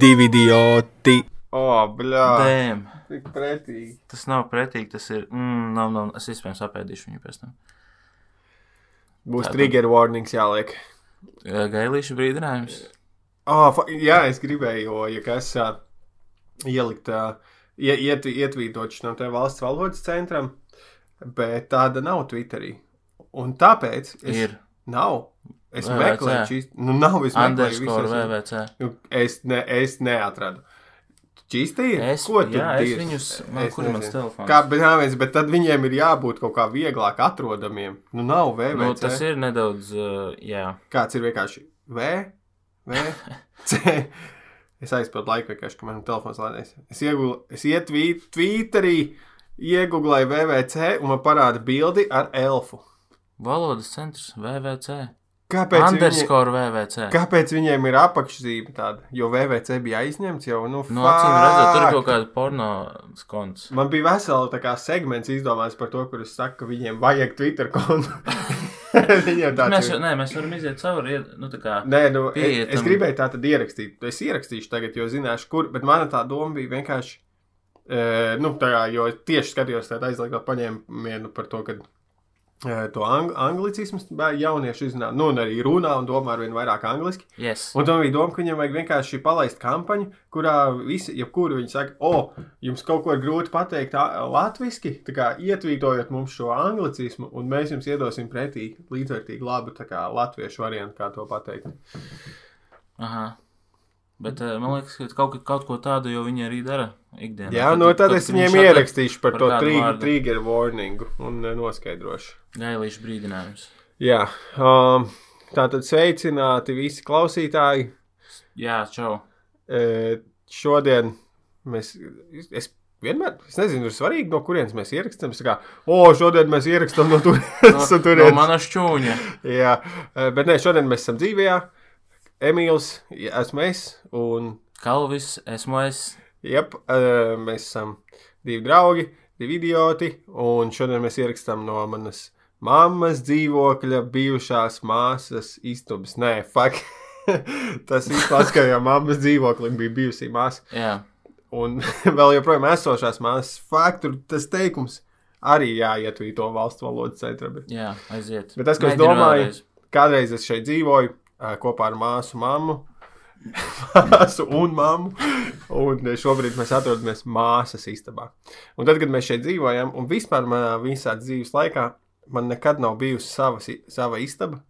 divi idioti. O, bļā. Dēm. Tik pretīgi. Tas nav pretīgi, tas ir. Mm, nav, nav. Es iespējams apēdīšu viņu pēc tam. Būs Tātad- trigger warnings jāliek. Jā, Gailīša brīdinājums. Oh, jā, es gribēju, jo, ja kas uh, ielikt, uh, ie, iet, ietvītot no te valsts valodas centram, bet tāda nav Twitterī. Un tāpēc es Ir nav. Es VVC. meklēju šīs, nu nav, es meklēju visos. VVC. Nu, es, ne, es neatradu. Čīstīja? Es, Ko tu jā, es dirzi? viņus. Man, Es kur ir mans telefons? Kā, bet, jā, viens, bet tad viņiem ir jābūt kaut kā vieglāk atrodamiem. Nu, nav VVC. Nu, tas ir nedaudz. Uh, jā. Kāds ir vienkārši V, V, C. Es aizpildu laiku vienkārši, ka manam telefons lādēs. Es, iegulu, es ietvītu Twitterī, iegūlēju VVC un man parāda bildi ar elfu. Valodas centrs VVC. Kāpēc, Underscore VVC. kāpēc viņiem ir apakšzīme tāda? Jo VVC bija aizņemts jau, nu, Nu, acīm redzot, tur ir kaut kāda porno skonts. Man bija vesela kā segments izdomāts par to, kur es saku, ka viņiem vajag Twitter kontu. Mēs, nē, mēs varam iziet cauri. Nu, kā. Nē, nu, es, Pieiet es tam- gribēju tā tad ierakstīt. Es ierakstīšu tagad, jo zināšu, kur. Bet mana tā doma bija vienkārši. E, nu, tā kā, jo tieši skatījos tādā aizliegto paņēmienu par to, ka to ang anglicismu jaunieši izzina. Nu, arī runā un domā ar vien vairāk angliski. Yes. Un tam bija doma, ka viņiem vajag vienkārši palaist kampaņu, kurā visi, jebkuru viņi saka, o, jums kaut ko ir grūti pateikt latviešu, tā kā ietvītojot mums šo anglicismu, un mēs jums iedosim pretī līdzvērtīgi labu kā latviešu variantu, kā to pateikt. Aha. Bet uh, man liekas, ka kaut, kaut ko tādu jau viņi arī dara ikdienā. Jā, Kad- no tad kad- es viņiem ierakstīšu par par to trigger, warningu un e, noskaidrošu. Gailīšu brīdinājums. Jā, um, tātad sveicināti visi klausītāji. Jā, čau. E, šodien mēs, es vienmēr, es nezinu, ir svarīgi, no kurienes mēs ierakstām. Es tā kā, o, šodien mēs ierakstām no turienes. No, no mana šķūņa. Jā, bet nē, šodien mēs esam dzīvajā. Emīls, esmu es, un Kalvis, esmu es. jep, e, mēs esam divi draugi, divi idioti, un šodien mēs ierakstām no manas mammas dzīvokļa, bijušās māsas istabas. Nē, fuck. Tas izklāsts, ka jau mammas dzīvoklim bija bijusī māsa. Jā. Un vēl joprojām esošās māsas faktu, tas teikums arī jāietvīto valsts valodas centra. Bet Jā, aiziet. Bet tas, ko es domāju-. Kādreiz es šeit dzīvoju kopā ar māsu, mammu. Māsu un mammu. Un šobrīd mēs atrodamies māsas istabā. Un tad, kad mēs šeit dzīvojam, un vispār manā visā dzīves laikā, man nekad nav bijusi sava, sava istaba.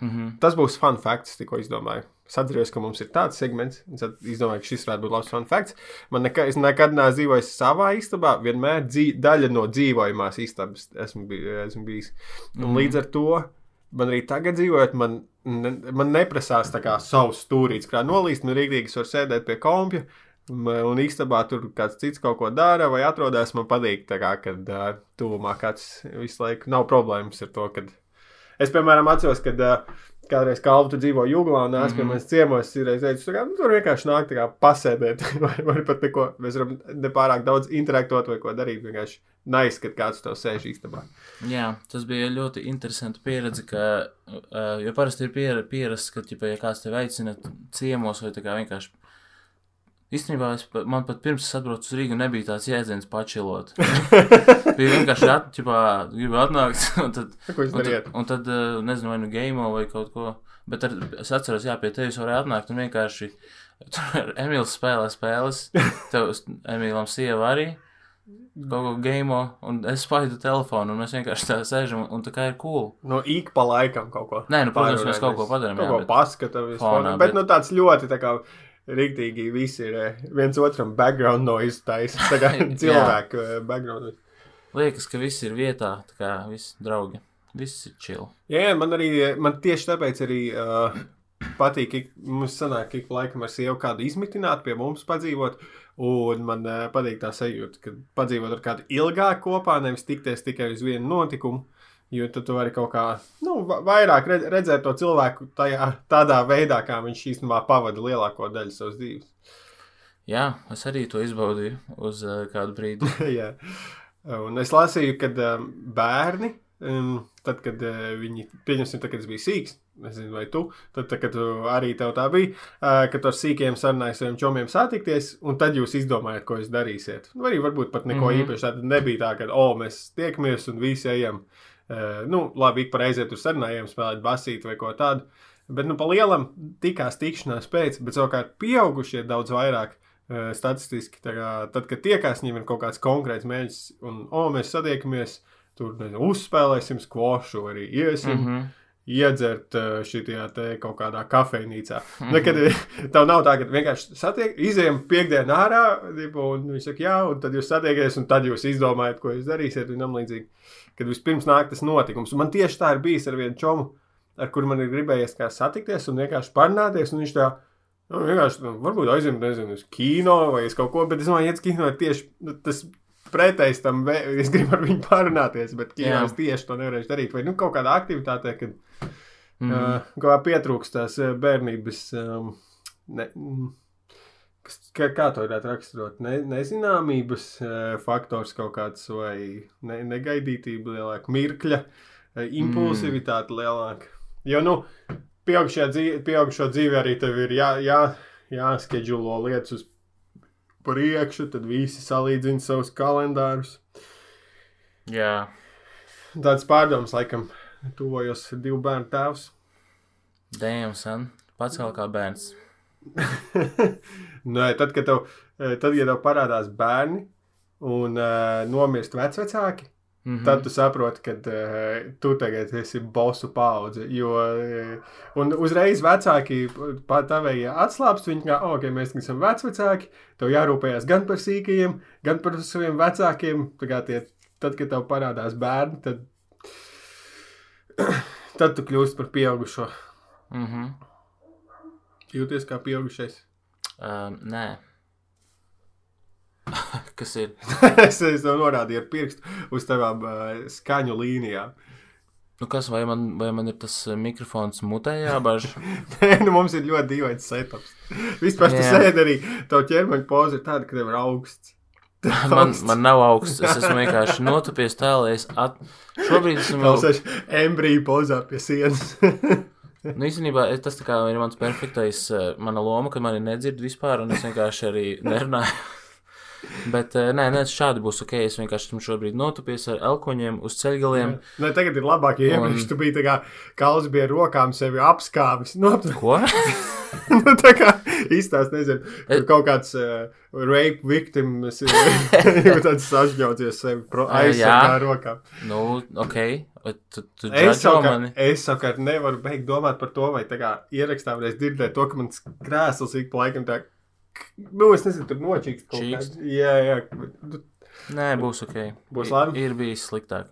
Mhm. Tas būs fun facts, tikko izdomāju. Es atceros, ka mums ir tāds segments, un tad izdomāju, ka šis varētu būt labs fun facts. Man nekad, es nekad neesmu dzīvojis savā istabā, vienmēr dzī, daļa no dzīvojamās istabas esmu, bij, esmu bijis. Un Mhm. līdz ar to man arī tagad dzīvojot, man, ne, man neprasās tā kā savs stūrīts, kā nolīst, man rīktīgi es varu sēdēt pie kompja. Un istabā tur kāds cits kaut ko dara, vai atrodas. Man patīk, kā, kad uh, tuvumā kāds visu laiku nav problēmas ar to, kad Es, piemēram, atceros, kad uh, kādreiz Kalnu dzīvo Jūglā un nāca pie Mhm. manis ciemos, ir reizes, ka nu, tur vienkārši nāk tā kā pasēdēt, vai, vai pat neko, mēs varam nepārāk daudz interaktot vai ko darīt. Vienkārši nais, kad kāds to sēž īstenībā. Jā, tas bija ļoti interesanti pieredze, ka, uh, jo parasti ir pier, pierasts, ka, ja kāds tevi aicina ciemos vai tā kā vienkārši. Īstenībā es, man pat pirms es atbraucu uz Rīgu nebija tāds jēdziens pačilot. bija vienkārši at, ķipā, gribu atnākt, un tad, Ko jūs un tad, dariet? un tad uh, nezinu, vai nu game vai kaut ko. Bet ar, es atceros, jā, pie tevis varēja atnākt un vienkārši tur Emīls spēlē spēles, tev Emīlam sieva arī. Kaut ko game, un es spaidu telefonu, un mēs vienkārši tā sēžam, un tā kā ir cool. No ik pa laikam kaut ko. Nē, nu, protams, mēs kaut ko padarām, Kaut jā, ko bet- paskatām, bet, bet- bet nu tāds ļoti tā kā. Rīktīgi visi ir eh, viens otram background noise taisa. Tā kā cilvēku eh, background noise. Liekas, ka viss ir vietā, tā kā visi draugi. Viss ir chill. Jā, jā, man arī, man tieši tāpēc arī uh, patīk, ik, mums sanāk, ik laikam ar sievu kādu izmitināt, pie mums padzīvot, un man uh, patīk tā sajūta, ka padzīvot ar kādu ilgāk kopā, nevis tikties tikai uz vienu notikumu, jo tad tu vari kaut kā, nu, va- vairāk redz, redzēt to cilvēku tajā, tādā veidā, kā viņš īstenībā pavada lielāko daļu savas dzīves. Jā, es arī to izbaudīju uz uh, kādu brīdi. Jā. Un es lasīju, ka um, bērni Um, tad, kad uh, viņi, pieņemsim, tad, kad es biju sīgs, nezinu, vai tu, tad, tad kad tu arī tev tā bija, uh, kad ar sīkiem sarunāju saviem čomiem satikties, un tad jūs izdomājat, ko jūs darīsiet. Nu, arī varbūt pat neko mm. -hmm. īpaši tāda nebija tā, ka, o, mēs tiekamies un visi ejam. Uh, nu, labi, ik pa reizē tur sarunājām, spēlēt basīti vai ko tādu. Bet, nu, pa lielam tikās tikšanās pēc, bet savukārt pieaugušie daudz vairāk. Statistiski, kā, tad, kad tiekās, viņiem ir kaut kāds konkrēts mērķis, un, o, mēs satiekamies, tur nezinu, uzspēlēsim skvošu, arī iesim, mm. -hmm. Iedzert uh, šajā kaut kādā kafejnīcā. Mm -hmm. Tev nav tā, ka vienkārši satiek, izējām piekdienā ārā, un viņi saka, jā, un tad jūs satiekaties, un tad jūs izdomājat, ko jūs darīsiet, un tam līdzīgi. Kad vispirms nāk tas notikums, un man tieši tā ir bijis ar vienu čomu, ar kuru man ir gribējies satikties un vienkārši parunāties, un viņš tā. Nu, vienkārši, nu, varbūt aizjūt, nezinu, uz kino vai uz kaut ko, bet es domāju, ka kino ir tieši nu, tas pretējs tam, es gribu ar viņu parunāties, bet Jā. es tieši to nevarēšu darīt. Vai nu kaut kādā aktivitātē, kad Mhm. uh, kā pietrūkst tās bērnības. Um, ne, mm, kā, kā to varētu raksturot? Ne, nezināmības uh, faktors kaut kāds vai ne, negaidītība lielāka, mirkļa, uh, impulsivitāte lielāka. Jo, nu, pieaugušajā dzīve, pieaugušo dzīvē arī tev ir jā, jā, jāskedžulo lietas uz priekšu, tad visi salīdzina savus kalendārus. Jā, Tāds pārdoms, laikam, tuvojos divu bērnu tēvs. dēmon, san. Pats vēl kā bērns. Nē, tad, kad tev, eh, tad, ja tev parādās bērni un uh, nomirst vecāki, mm. -hmm. tad tu saproti, ka uh, tu tagad esi bosu paudze. Jo, uh, un uzreiz vecāki patavējie atslābst, viņi kā, ok, mēs esam vecāki, tev jārūpējas gan par sīkajiem, gan par saviem vecākiem. Tie, tad, kad tev parādās bērni, tad, tad tu kļūsi par pieaugušo. Mhm. Jūties kā pieaugušais. Um, nē. Kas ir? es, es tev norādīju ar pirkstu uz tavām uh, skaņu līnijām. Nu, kas, vai man, vai man ir tas eh, mikrofons mutē jābaž? Nē, nu, mums ir ļoti dīvains setups. Vispār tas sēž arī. Tev ķermeņa poza ir tāda, ka tev ir augsts. Man, man nav augsts. Es esmu vienkārši notupies tā, lai es at... šobrīd esmu. Sēž embrija pozā pie sienas. Nu, īstenībā tas ir mans perfektais, eh, mana loma, ka mani nedzird vispār, un es vienkārši arī nerunāju. Bet, eh, nē, nē, šādi būs ok. Es vienkārši esmu šobrīd notupies ar elkoņiem uz ceļgaliem. Nē, tagad ir labāk, ja Un- iepriekš tu biji tā kā kalns bija ar rokām sevi apskāvis. Nu, Ko? nu, tā kā īstās, nezinu, Es- kaut kāds uh, rape victims ir jau tāds sažģauties sevi jā. aizsargā ar rokām. nu, ok. Tu, tu Es savukārt, es savukārt nevaru beigt domāt par to, vai tā kā ierakstā varēs dzirdēt to, ka mans krēsls ik pa laikam tā, nu, es nezinu, tur nočīkst kaut kā. Jā, jā, nu, Nē, būs ok. Būs labi? Ir bijis sliktāk.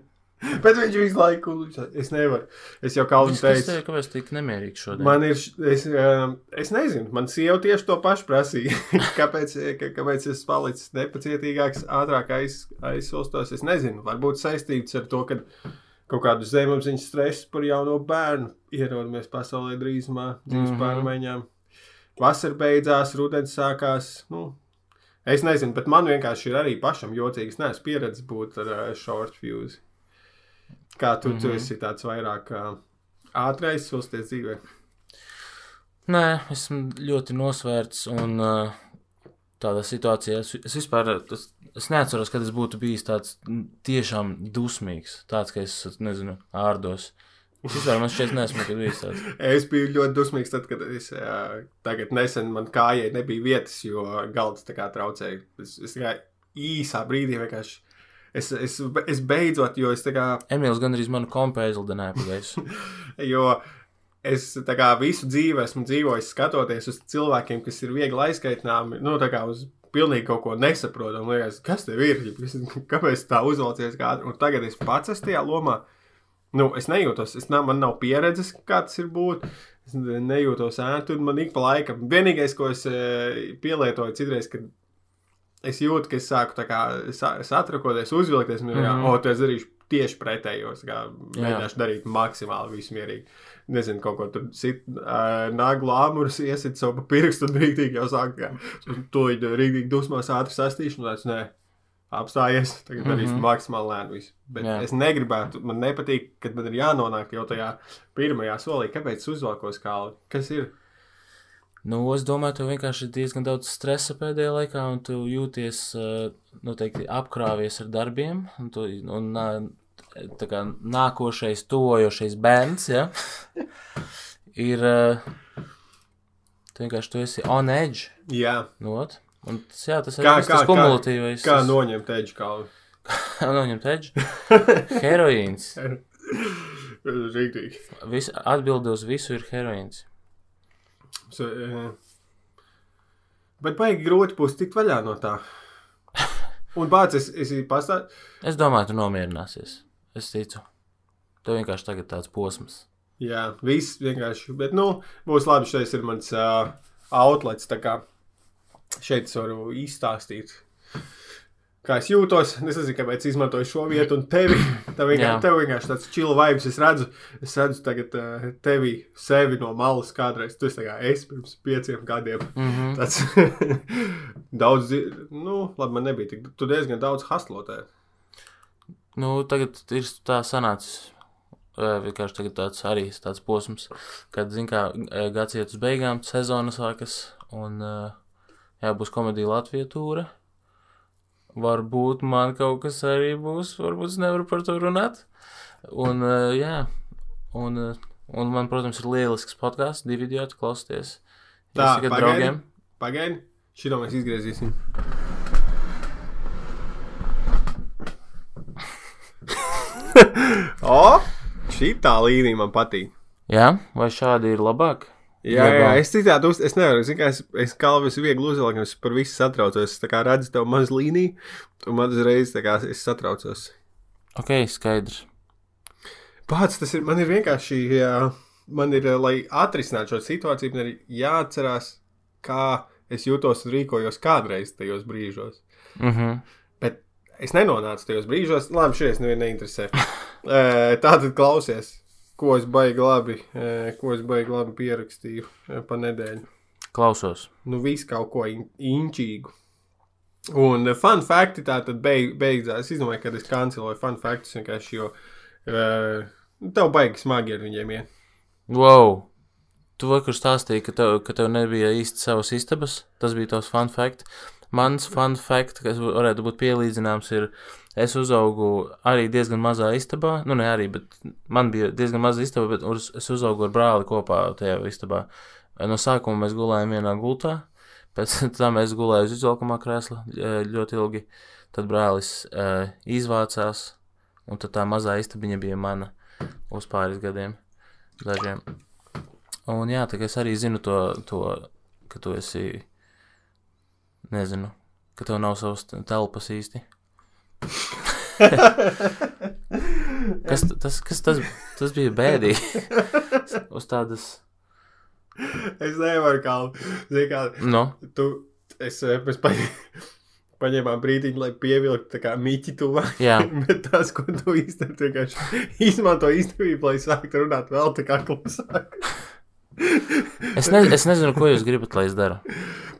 bet viņš visu laiku, es nevaru. Es jau Kas tev, teicu. kāpēc tik nemierīgs šodien? Man ir, es, um, es nezinu, man sieva tieši to pašu prasīja. kāpēc, ka, kāpēc es palicis nepacietīgāks, ātrāk aiz, aizsilstos? Es nezinu, varbūt saistīts ar to, ka kaut kādu zemapziņas stresu par jauno bērnu ierodamies pasaulē drīzumā, dzīves mm. -hmm. pārmaiņām. Vasara beidzās, rudens sākās. Nu, es nezinu, bet man vienkārši ir arī pašam jocīgi. Es neesmu pieredzējis būt ar uh, short fuse. Kā tu, mm -hmm. tu Mhm. esi tāds vairāk uh, ātrais, sulsties dzīvē. Nē, esmu ļoti nosvērts un uh, tādā situācijā es, es vispār. Tas, Es neatceros, kad es būtu bijis tāds tiešām dusmīgs. Tāds, ka es, nezinu, ārdos. Es vispār man šķiet, neesmu nekad bijis tāds. Es biju ļoti dusmīgs, tad, kad es ā, tagad nesen man kājai nebija vietas, jo galds tā kā traucēja. Es, es tikai īsā brīdī vienkārši. Es, es, es beidzot, jo es tā kā, Emīls gandrīz manu kompu aizlidināja pa gaisu. jo es tā kā visu dzīvi esmu dzīvojis skatoties uz cilvēkiem, kas ir viegli aizskaitināmi, nu tā kā uz pilnīgi kaut ko nesaprotam. Liekas, kas tev ir? Kāpēc tā uzvalcies? Kā, un tagad es pats esmu tajā lomā. Nu, es nejūtos, es nav, man nav pieredzes, kā tas ir būt. Es nejūtos ērti, un man ik pa laikam. Vienīgais, ko es e, pielietoju citreiz, kad es jūtu, ka es sāku kā sa- satrakoties, uzvilkties, un mm. -hmm. o, to es darīšu tieši pretējos. Mēģināšu darīt maksimāli visu mierīgi. Nezinu, kaut ko tur sit, uh, naglu āmurus iesit savu pirkstu un rīktīgi jau sāk, ka to ir rīktīgi dusmās ātri ne. Apstājies, tagad Mhm. darīšu maksimāli lēnu. Visu. Bet Jā. es negribētu, man nepatīk, kad man ir jānonāk jau tajā pirmajā solī. Kāpēc uzvalkos kālu? Kas ir? Nu, es domāju, tev vienkārši ir diezgan daudz stresa pēdējā laikā, un tu jūties uh, noteikti apkrāvies ar darbiem. Un, tu, un tā kā nākošais, tojošais bērns, ja, ir. Uh, tu vienkārši tu esi on edge. Jā, Nu, ot. Un jā, tas ir Kā- kā- kumulatīvais. kā tas- noņemt eģu kālu? noņemt edge. Heroīns. Rīktīgi. Vis, atbildi uz visu ir heroīns. So, eh, Bet baigi grūti būs tikt vaļā no tā. Un pats es, es pastāstīju. Es domāju, tu nomierināsies. Es ticu. Tev vienkārši tagad tāds posms. Jā, viss vienkārši. Bet, nu, būs labi. Šis ir mans uh, outlets. Šeit es varu izstāstīt, kā es jūtos. Es nezinu, kāpēc izmantoju šo vietu un tevi. Tā vienkārši, tev vienkārši tāds chill vibes. Es redzu, es redzu tagad uh, tevi, sevi no malas kādreiz. Tu esi kā es pirms pieciem gadiem. Mm -hmm. Tas daudz, nu, labi, man nebija tik. Tu diezgan daudz haslotē. Nu, tagad ir tā sanācis. Ē, Vienkārši tāds arī tāds posms, kad, zin kā, ē, gads iet uz beigām, sezona sākas, un, ē, jā, būs komēdija Latvija tūra. Varbūt man kaut kas arī būs, varbūt es nevaru par to runāt. Un, ē, jā, un, ē, un man, protams, ir lielisks podkāsts, divi idioti klausties. Tā, pagaidi. draugiem. Pagaidi, šito mēs izgriezīsim. o, šī tā līnija man patīk. Jā, vai šādi ir labāk? Jā, jā, Labāk. es citādi uz, es nevaru, zinu, kā es, es kalvis viegli uzvelku, es par visu satraucos. Es tā kā redzu tev maz līniju, un man uzreiz tā kā es satraucos. Ok, skaidrs. Pats tas ir, man ir vienkārši, jā, man ir, lai atrisinātu šo situāciju, man ir jāatcerās, kā es jūtos un rīkojos kādreiz tajos brīžos. Mhm. Bet es nenonācu tajos brīžos, labi, šis nevienu neinteresē. Eh, Tātad klausies, ko es baigi labi, eh, ko es baigi labi pierakstīju eh, pa nedēļu. Klausos. Nu, visu kaut ko in inčīgu. Un eh, fun fakti tā tad beig, beidzās. Es izdomāju, ka es kanceloju fun faktus vienkārši, jo uh, tev baigi smagi ar viņiem iet. Wow! Tu vakar stāstīji, ka tev, ka tev nebija īsti savas istabas. Tas bija tavs fun fact. Mans fun fact, kas varētu būt pielīdzināms, ir, es uzaugu arī diezgan mazā istabā. Nu, ne arī, bet man bija diezgan maza istaba, bet uz, es uzaugu ar brāli kopā tajā istabā. No sākuma mēs gulējām vienā gultā, pēc tam es gulēju uz izolkamā krēsla ļoti ilgi. Tad brālis uh, izvācās, un tā mazā istabiņa bija mana uz pāris gadiem dažiem. Un jā, tā kā es arī zinu to, to ka tu esi, nezinu, ka tev nav savas telpas īsti. Kas tas, kas tas, tas bija bēdīgi? Uz tādas, Es nevaru kā, zini, kā no, tu, es, eh, mēs pa, paņēmām brīdiņu, lai pievilktu kā miķi tuvāk. jā, Bet tas, ko tu īstenībā vienkārši izmanto izdevību, lai sāktu runāt vēl tā kā klusāk. es, ne, es nezinu, ko jūs gribat, lai es daru.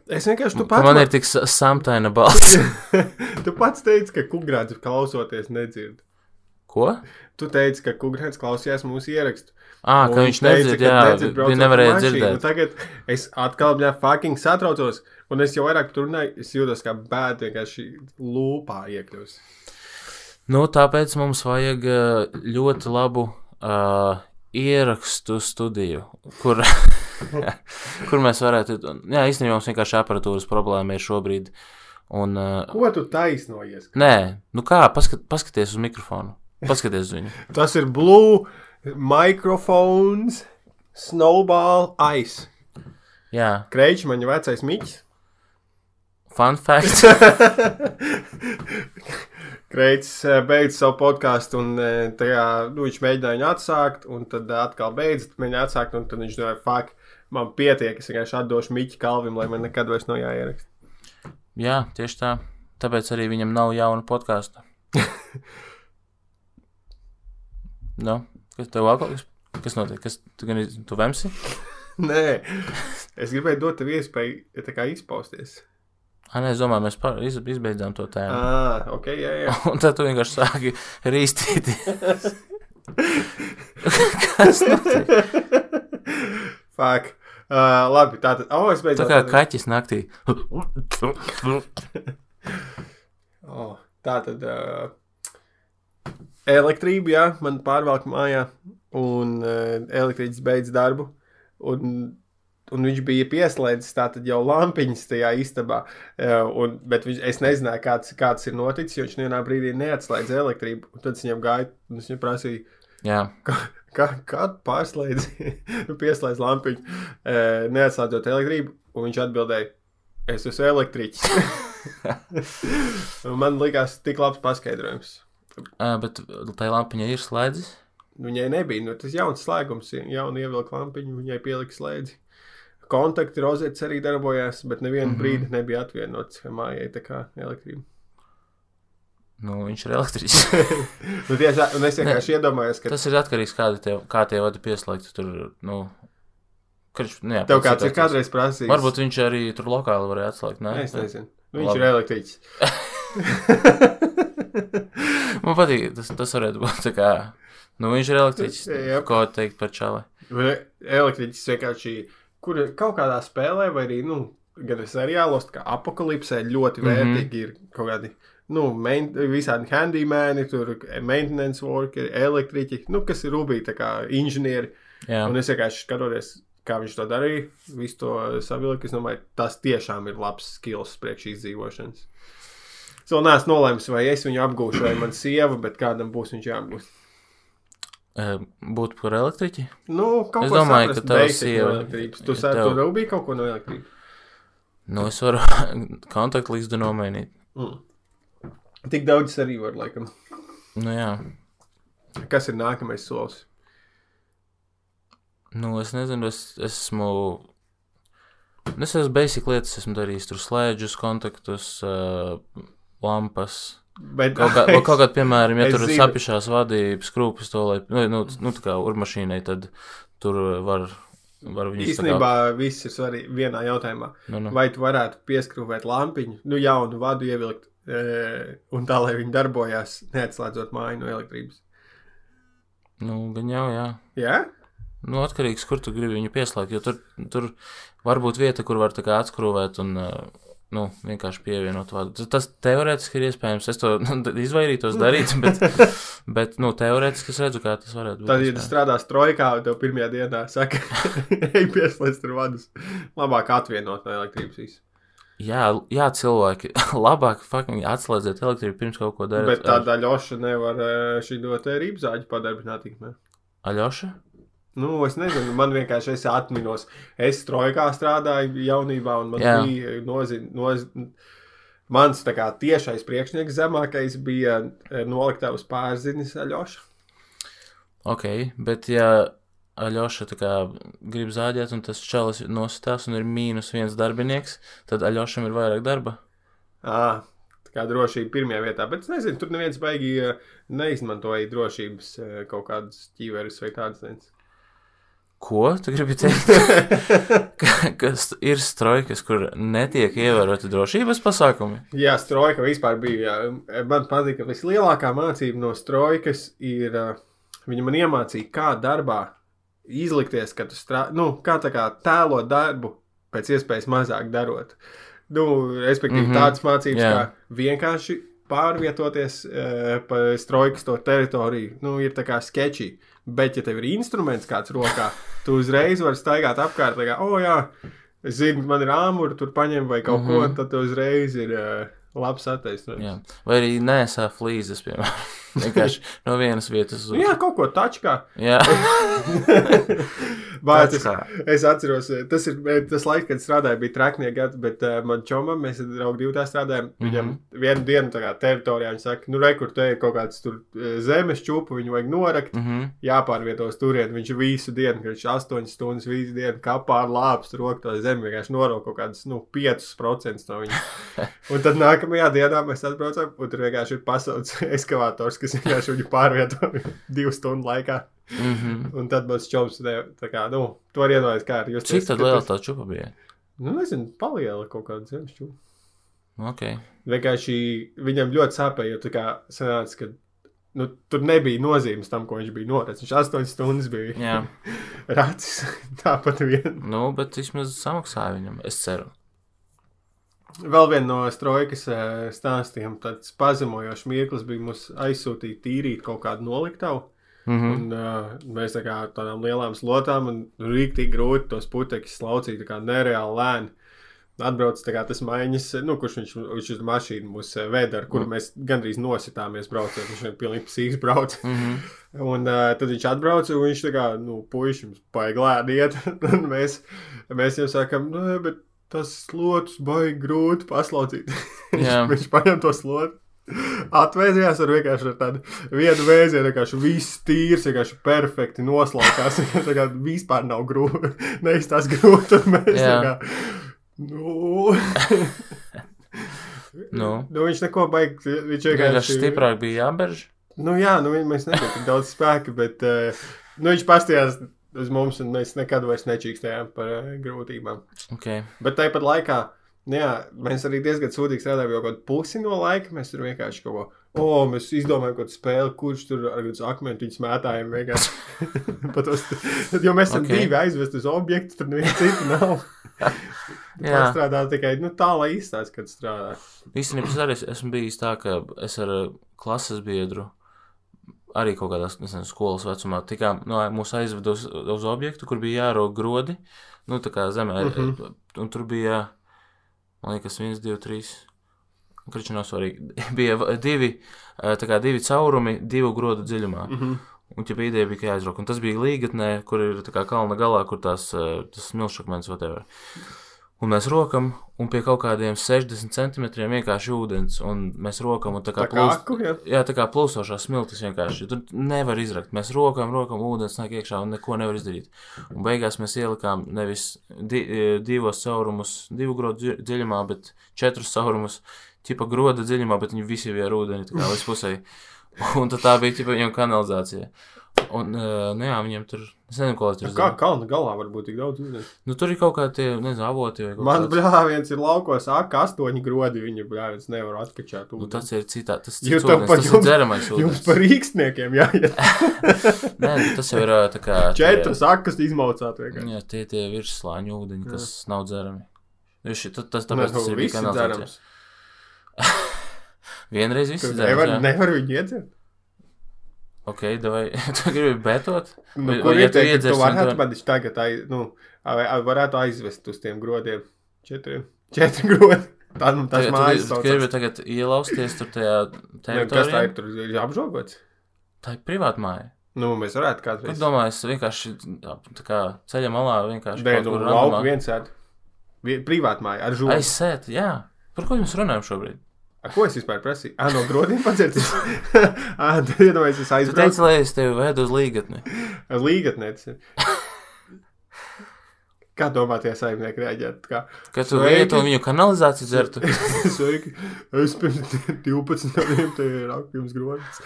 Es vienkārši, Ka pats, man ir tik sa- samtaina balss. tu pats teici, ka kungrāts klausoties nedzird. Ko? Tu teici, ka kungrāts klausījās mūsu ierakstu. Un ka viņš teica, nedzird, ka jā, nedzird ar nevarēja dzirdēt. Un Tagad es atkal viņā fucking satraucos, un es jau vairāk tur runāju, es jūtos kā bēd vienkārši lūpā iekļūst. Nu, tāpēc mums vajag ļoti labu uh, ierakstu studiju, kur, kur mēs varētu. Jā, īstenībā mums vienkārši aparatūras problēma ir šobrīd. Un, uh, Ko tu taisnojies? nē, nu kā, paskat, paskaties uz mikrofonu. Paskaties uz viņu. Tas ir blue microphones, snowball, ice. Jā, Kreičs man jau vecais miķis. fun fact. Kreits eh, beidz savu podkāstu, un eh, tajā nu, viņš mēģināja viņu atsākt, un tad atkal beidz mēģināja atsākt, un tad viņš domāja, fuck, man pietiek, es vienkārši atdošu Miķi Kalvim, lai man nekad vairs nav jāieraksta. Jā, tieši tā. Tāpēc arī viņam nav jauna podkāsta. nu, kas tev vēl kaut kas? Kas notiek? Kas tu gan tu vemsi? Nē, es gribēju dot tev iespēju tā kā izpausties. Ah, nē, es domāju, mēs par, iz, izbeidzām to tēmu. Ah, ok, jā, jā. Un tad tu vienkārši sāki rīstīt. Kas notiek? Fuck. Uh, labi, tā tad. Oh, es Tā beidzot. kā kaķis naktī. Oh, tā tad. Uh, elektrība, jā, man pārvelk mājā, un uh, elektrīds beidz darbu. Un, un viņš bija pieslēdzis tātad jau lampiņas tajā istabā. Uh, un, bet viņš, es nezināju, kāds, kāds ir noticis, jo viņš vienā brīdī neatslēdz elektrību. Tad viņam gāju, un es viņam prasīju, Jā, kā, kā pārslēdz, pieslēdz lampiņu, uh, neatslēdzot elektrību. Un viņš atbildēja, es esmu elektriķis. Man likās tik labs paskaidrojums. Ā, bet tai lampiņai ir slēdzis. Viņai nebija nu, tas jauns slēgums, jauna ievilka lampiņa, viņai pielika slēdzi. Kontakti rozets arī darbojās, bet nevienu mm. -hmm. brīdi nebija atvienots mājai tā kā elektrība. Nu, viņš ir elektriķis. nu, tieši, un es vienkārši iedomājos, ka Tas ir atkarīgs no tā, tev, kā tie vadi pieslēgti. Tur, nu, karš, nu, tev kāds ir kādreiz prasījis. Varbūt viņš arī tur lokāli varēja atslēgt. Nē, Es nezinu. Nu, viņš Labi. ir elektriķis. Man patīk, tas, tas varētu būt tā kā. Nu, viņš ir elektriķis. Ko teikt par? Vai Elektriķis vienkārši, kur kaut kādā spēlē, vai arī, nu, gan seriālos, kā apakalipsē, ļoti Mhm. vērtīgi ir kaut kādi, nu, main, visādi handymēni, tur maintenance workeri, elektriķi, nu, kas ir rubī, tā kā inženieri. Jā, Un es vienkārši skatoties, kā viņš to darīja, visu to savilku, es domāju, tas tiešām ir labs skills priekš izdzīvošanas. Es vēl neesmu nolēmis, vai es viņu apgūšu, vai man sieva, bet kādam būs viņš jāapgūst. būtu par elektriķi. Nu, kaut Es domāju, ka tava basic sieva-. Tu sāki, tev- tu rūpīgi kaut ko no elektrības. Nu, es varu kontaktlīdzi nomainīt. Mm. Tik daudz es arī varu, laikam. Nu, jā. Kas ir nākamais solis? Nu, es nezinu, es esmu. Nu, Es esmu basic lietas, esmu darījis tur slēdžus, kontaktus, uh, lampas. Bet, Kaut, kā, vai kaut kādā, piemēram, ja Es tur zinu. sapišās vadības krūpes, to lai, nu, nu, nu tā kā urmašīnai, tad tur var, var viņus tā kā- īstenībā viss ir svarīgi vienā jautājumā. Nu, nu. Vai tu varētu pieskrūvēt lampiņu, nu, jaunu vadu ievilkt, un tā, lai viņi darbojās, neatslēdzot māju no elektrības? Nu, gan jau, jā. Jā? Nu, atkarīgs, kur tu gribi viņu pieslēgt, jo tur, tur var būt vieta, kur var tā kā atskrūvēt un, uh, nu, vienkārši pievienot vadu. Tas- teorētiski ir iespējams. Es to nu, izvairītos darīt, bet, bet nu, teorētiski es redzu, kā tas varētu būt. Tad, ja tu strādās trojkā, tev pirmajā dienā saka, ej, pieslēdz tur vadus, labāk atvienot no elektrības visu. Jā, jā, cilvēki, labāk fucking atslēdziet elektrību pirms kaut ko darīt. Bet tādā ļoša nevar e, šī dot rīpzāģi padarbināt. Aļoša? Nu, es nezinu, man vienkārši es atminos. Es trojkā strādāju jaunībā, un man Jā. Bija nozin, noz... mans kā tiešais priekšnieks zemākais bija eh, noliktavas pārzinis Aļoša. Ok, bet ja Aļoša grib zāģēt, un tas čalis nositās un ir mīnus viens darbinieks, tad Aļošam ir vairāk darba. À, kā drošība pirmajā vietā, bet es nezinu, tur neviens baigi neizmantoja drošības kaut kādas ķīveres vai tādas lietas. Ko tu gribi teikt? Ka- Kas ir strojkas, kur netiek ievēroti drošības pasākumi? Jā, strojka vispār bija. Jā. Man patīk, ka vislielākā mācība no strojkas ir, viņa man iemācīja, kā darbā izlikties, ka tu strādā, nu, kā tā kā tēlot darbu pēc iespējas mazāk darot. Nu, respektīvi, mm Mhm, -hmm. tādas mācības, jā. kā vienkārši pārvietoties uh, pa strojkas to teritoriju, nu, ir tā kā sketčī. Bet, ja tev ir instruments kāds rokā, tu uzreiz vari staigāt apkārt, kā, oh, jā, es zinu, man ir āmuri, tur paņem vai kaut mm Mhm. -hmm. ko, tad tev uzreiz ir uh, labs attaisnojums. Jā. Vai arī nesā flīzes, piemēram. Vienkārši no vienas vietas uz Nu, jā, kaut ko tačkā. Jā. Bāc, Tāds es, atceros, tas ir eh, tas laiks, kad strādāju, bija traknie gadi, bet uh, man čomam, mēs ar draugu divu tā strādājām. Viņam Mhm. vienu dienu tā kā teritorijā viņš saka, nu, re, kur te ir kaut kāds tur eh, zemes čūpu, viņu vajag norakt, Mm -hmm. jāpārvieto uz turieni. Viņš visu dienu, kad viņš 8 stundas visu dienu kapā ar lāpstu roku to zemi, vienkārši norok kaut kādas, nu, 5% no viņa. Un tad nākamajā dienā mēs atbraucam, un tur vienkārši ir pasaules eskavators, kas vienkārši viņu pārvieto divu stundu laikā. Mm -hmm. Un tad mums čoms, tā kā, nu, tu vari iedomāties, kā ar jūs. Cik tad liela tā čupa bija? Nu, nezinu, paliela kaut kāda zemes čūpa. Ok. Vienkārši viņam ļoti sāpēja, jo tā kā sanāca, ka nu, tur nebija nozīmes tam, ko viņš bija noricis. Viņš astoņas stundas bija Jā. racis. Tāpat vien. Nu, bet vismaz samaksāja viņam, es ceru. Vēl viena no strojkas eh, stāstiem, tāds pazemojošs mirklis bija mums aizsūtīt tīrīt kaut kādu noliktavu. Mhm. Un, uh, mēs tā kā tādām lielām slotām un rīktīgi grūti tos putekļus slaucīt, tā kā nereāli lēni. Atbrauc kā tas maiņas, nu, kurš viņš, viņš uz mašīnu mūs eh, veda, ar kuru mēs gandrīz nositāmies braucot. Viņš vienkārši pilnīgi psīks brauc. Mhm. Un uh, tad viņš atbrauca, un viņš tā kā, nu, puiši mums paiglēdi iet. un mēs, mēs jau sakam, nu, bet tas slots baigi grūti paslaucīt. Viņš paņem to slotu. Atvēsījās ar vienkārši ar tādu vienu vēzienu, vienkārši viss tīrs, vienkārši perfekti noslaukās. Tā kā vispār nav grūti, neizstās grūti, mēs kā, nu, Nu. nu, viņš neko baigi, viņš Vienkārši stiprāk bija jāberž. Nu, jā, nu, mēs nebijām tik daudz spēka, bet uh, nu, viņš pastījās uz mums, un mēs nekad vairs nečīkstējām par uh, grūtībām. Ok. Bet tāpat laikā, nu, jā, mēs arī diezgan sūdīgi strādājām, jo kaut pusi no laika mēs tur vienkārši kaut ko. O, oh, mēs izdomājām, kādu spēli, kurš tur ar kādu akmeni smētājiem vienkārši. Tos, jo mēs esam Ok. okay. divi aizvest uz objektu, tad neviens citu nav. Jā. Strādā tikai nu, tā, lai izstāsta, kad strādā. Īstenībā es arī esmu bijis tā, ka es ar uh, klases biedru arī kaut kādā nezinu, skolas vecumā tikām, no, mūs aizveda uz, uz objektu, kur bija jārok grodi, nu, tā kā zemē, Mhm. un tur bija, man liekas, viens, divi, trīs. Kriču nav svarīgi. Bija divi, kā divi caurumi, divu grodu dziļumā. Mm -hmm. Un tā bija ideja, bija, ka jāizrok. Un tas bija līgatnē, kur ir tā kā kalna galā, kur tās, tas milšakmens, whatever. Un mēs rokam, un pie kaut kādiem 60 centimetriem vienkārši ūdens, un mēs rokam, un tā kā Tā kā aku, jā. Jā, tā kā plūstošās smiltis vienkārši. Tur nevar izrakt. Mēs rokām, rokām, ūdens nāk iekšā un neko nevar izdarīt. Un beigās mēs ielikām nevis di e, divos caurumus, divu grodu dzi- dziļumā, bet četrus caurumus, tipa groda dziļumā, bet viņi visi bija ar ūdeni, tā kā līdz pusē. Un tā bija tipa viņam kanalizācija. Un, e, nu jā, viņiem tur, es nezinu, ko tur Kā kalna galā var būt tik daudz ūdens? Nu, tur ir kaut kādi, nezinu, avoti vai kaut Man kāds. brāļiens ir laukos, aka astoņi grodi. Viņa brāļens nevar atkačāt. Nu, tas ir citā, tas, cits ūdens, tas ir jums- dzeramais Jums ūdens. par rīksniekiem jāiet. Nē, nu, tas jau ir tā kā. Četras akas izmaucāt vienkārši. Jā, tie tie virsslāņu ūdeņi, kas nav dzerami. Viņš tas, tas, Nē, tāpēc tas nu, ir kanalizācija. Vienreiz viss dzerams. Nevar, jā. nevar viņu iedzert. Ok, davai, tu gribi betot? Nu, Vai- kur vai ja tu ka tu varētu tu- man viņš tagad, ai- nu, ai- ai- varētu aizvest uz tiem grodiem. Četriem. Četri grodi. Tā, nu, tas mājas tu, tu saucās. gribi tagad ielausties tur tajā Ne, Kas tā teritorijā? ir? Tur ir apžogots. Tā ir privāta māja. Nu, mēs varētu Es kādreiz. domāju, es vienkārši tā kā ceļa malā vienkārši Nē, nu, lauku viens ēd. Vie- Privāta māja ar žūru. Aizsēt, jā. Par ko jums runājam šobrīd? A, Ko es vispār prasīju? Ah, no grodiem padzirties. ah, tad iedomājieties, es aizbraucu teici, lai es tevi vedu uz līgatni. ar līgatnēci. Kā domā tie saimnieki reaģēt? Kā, Kad tu un viņu kanalizāciju dzertu. Sveiki, es pirms 12 gadiem te raku jums grodas.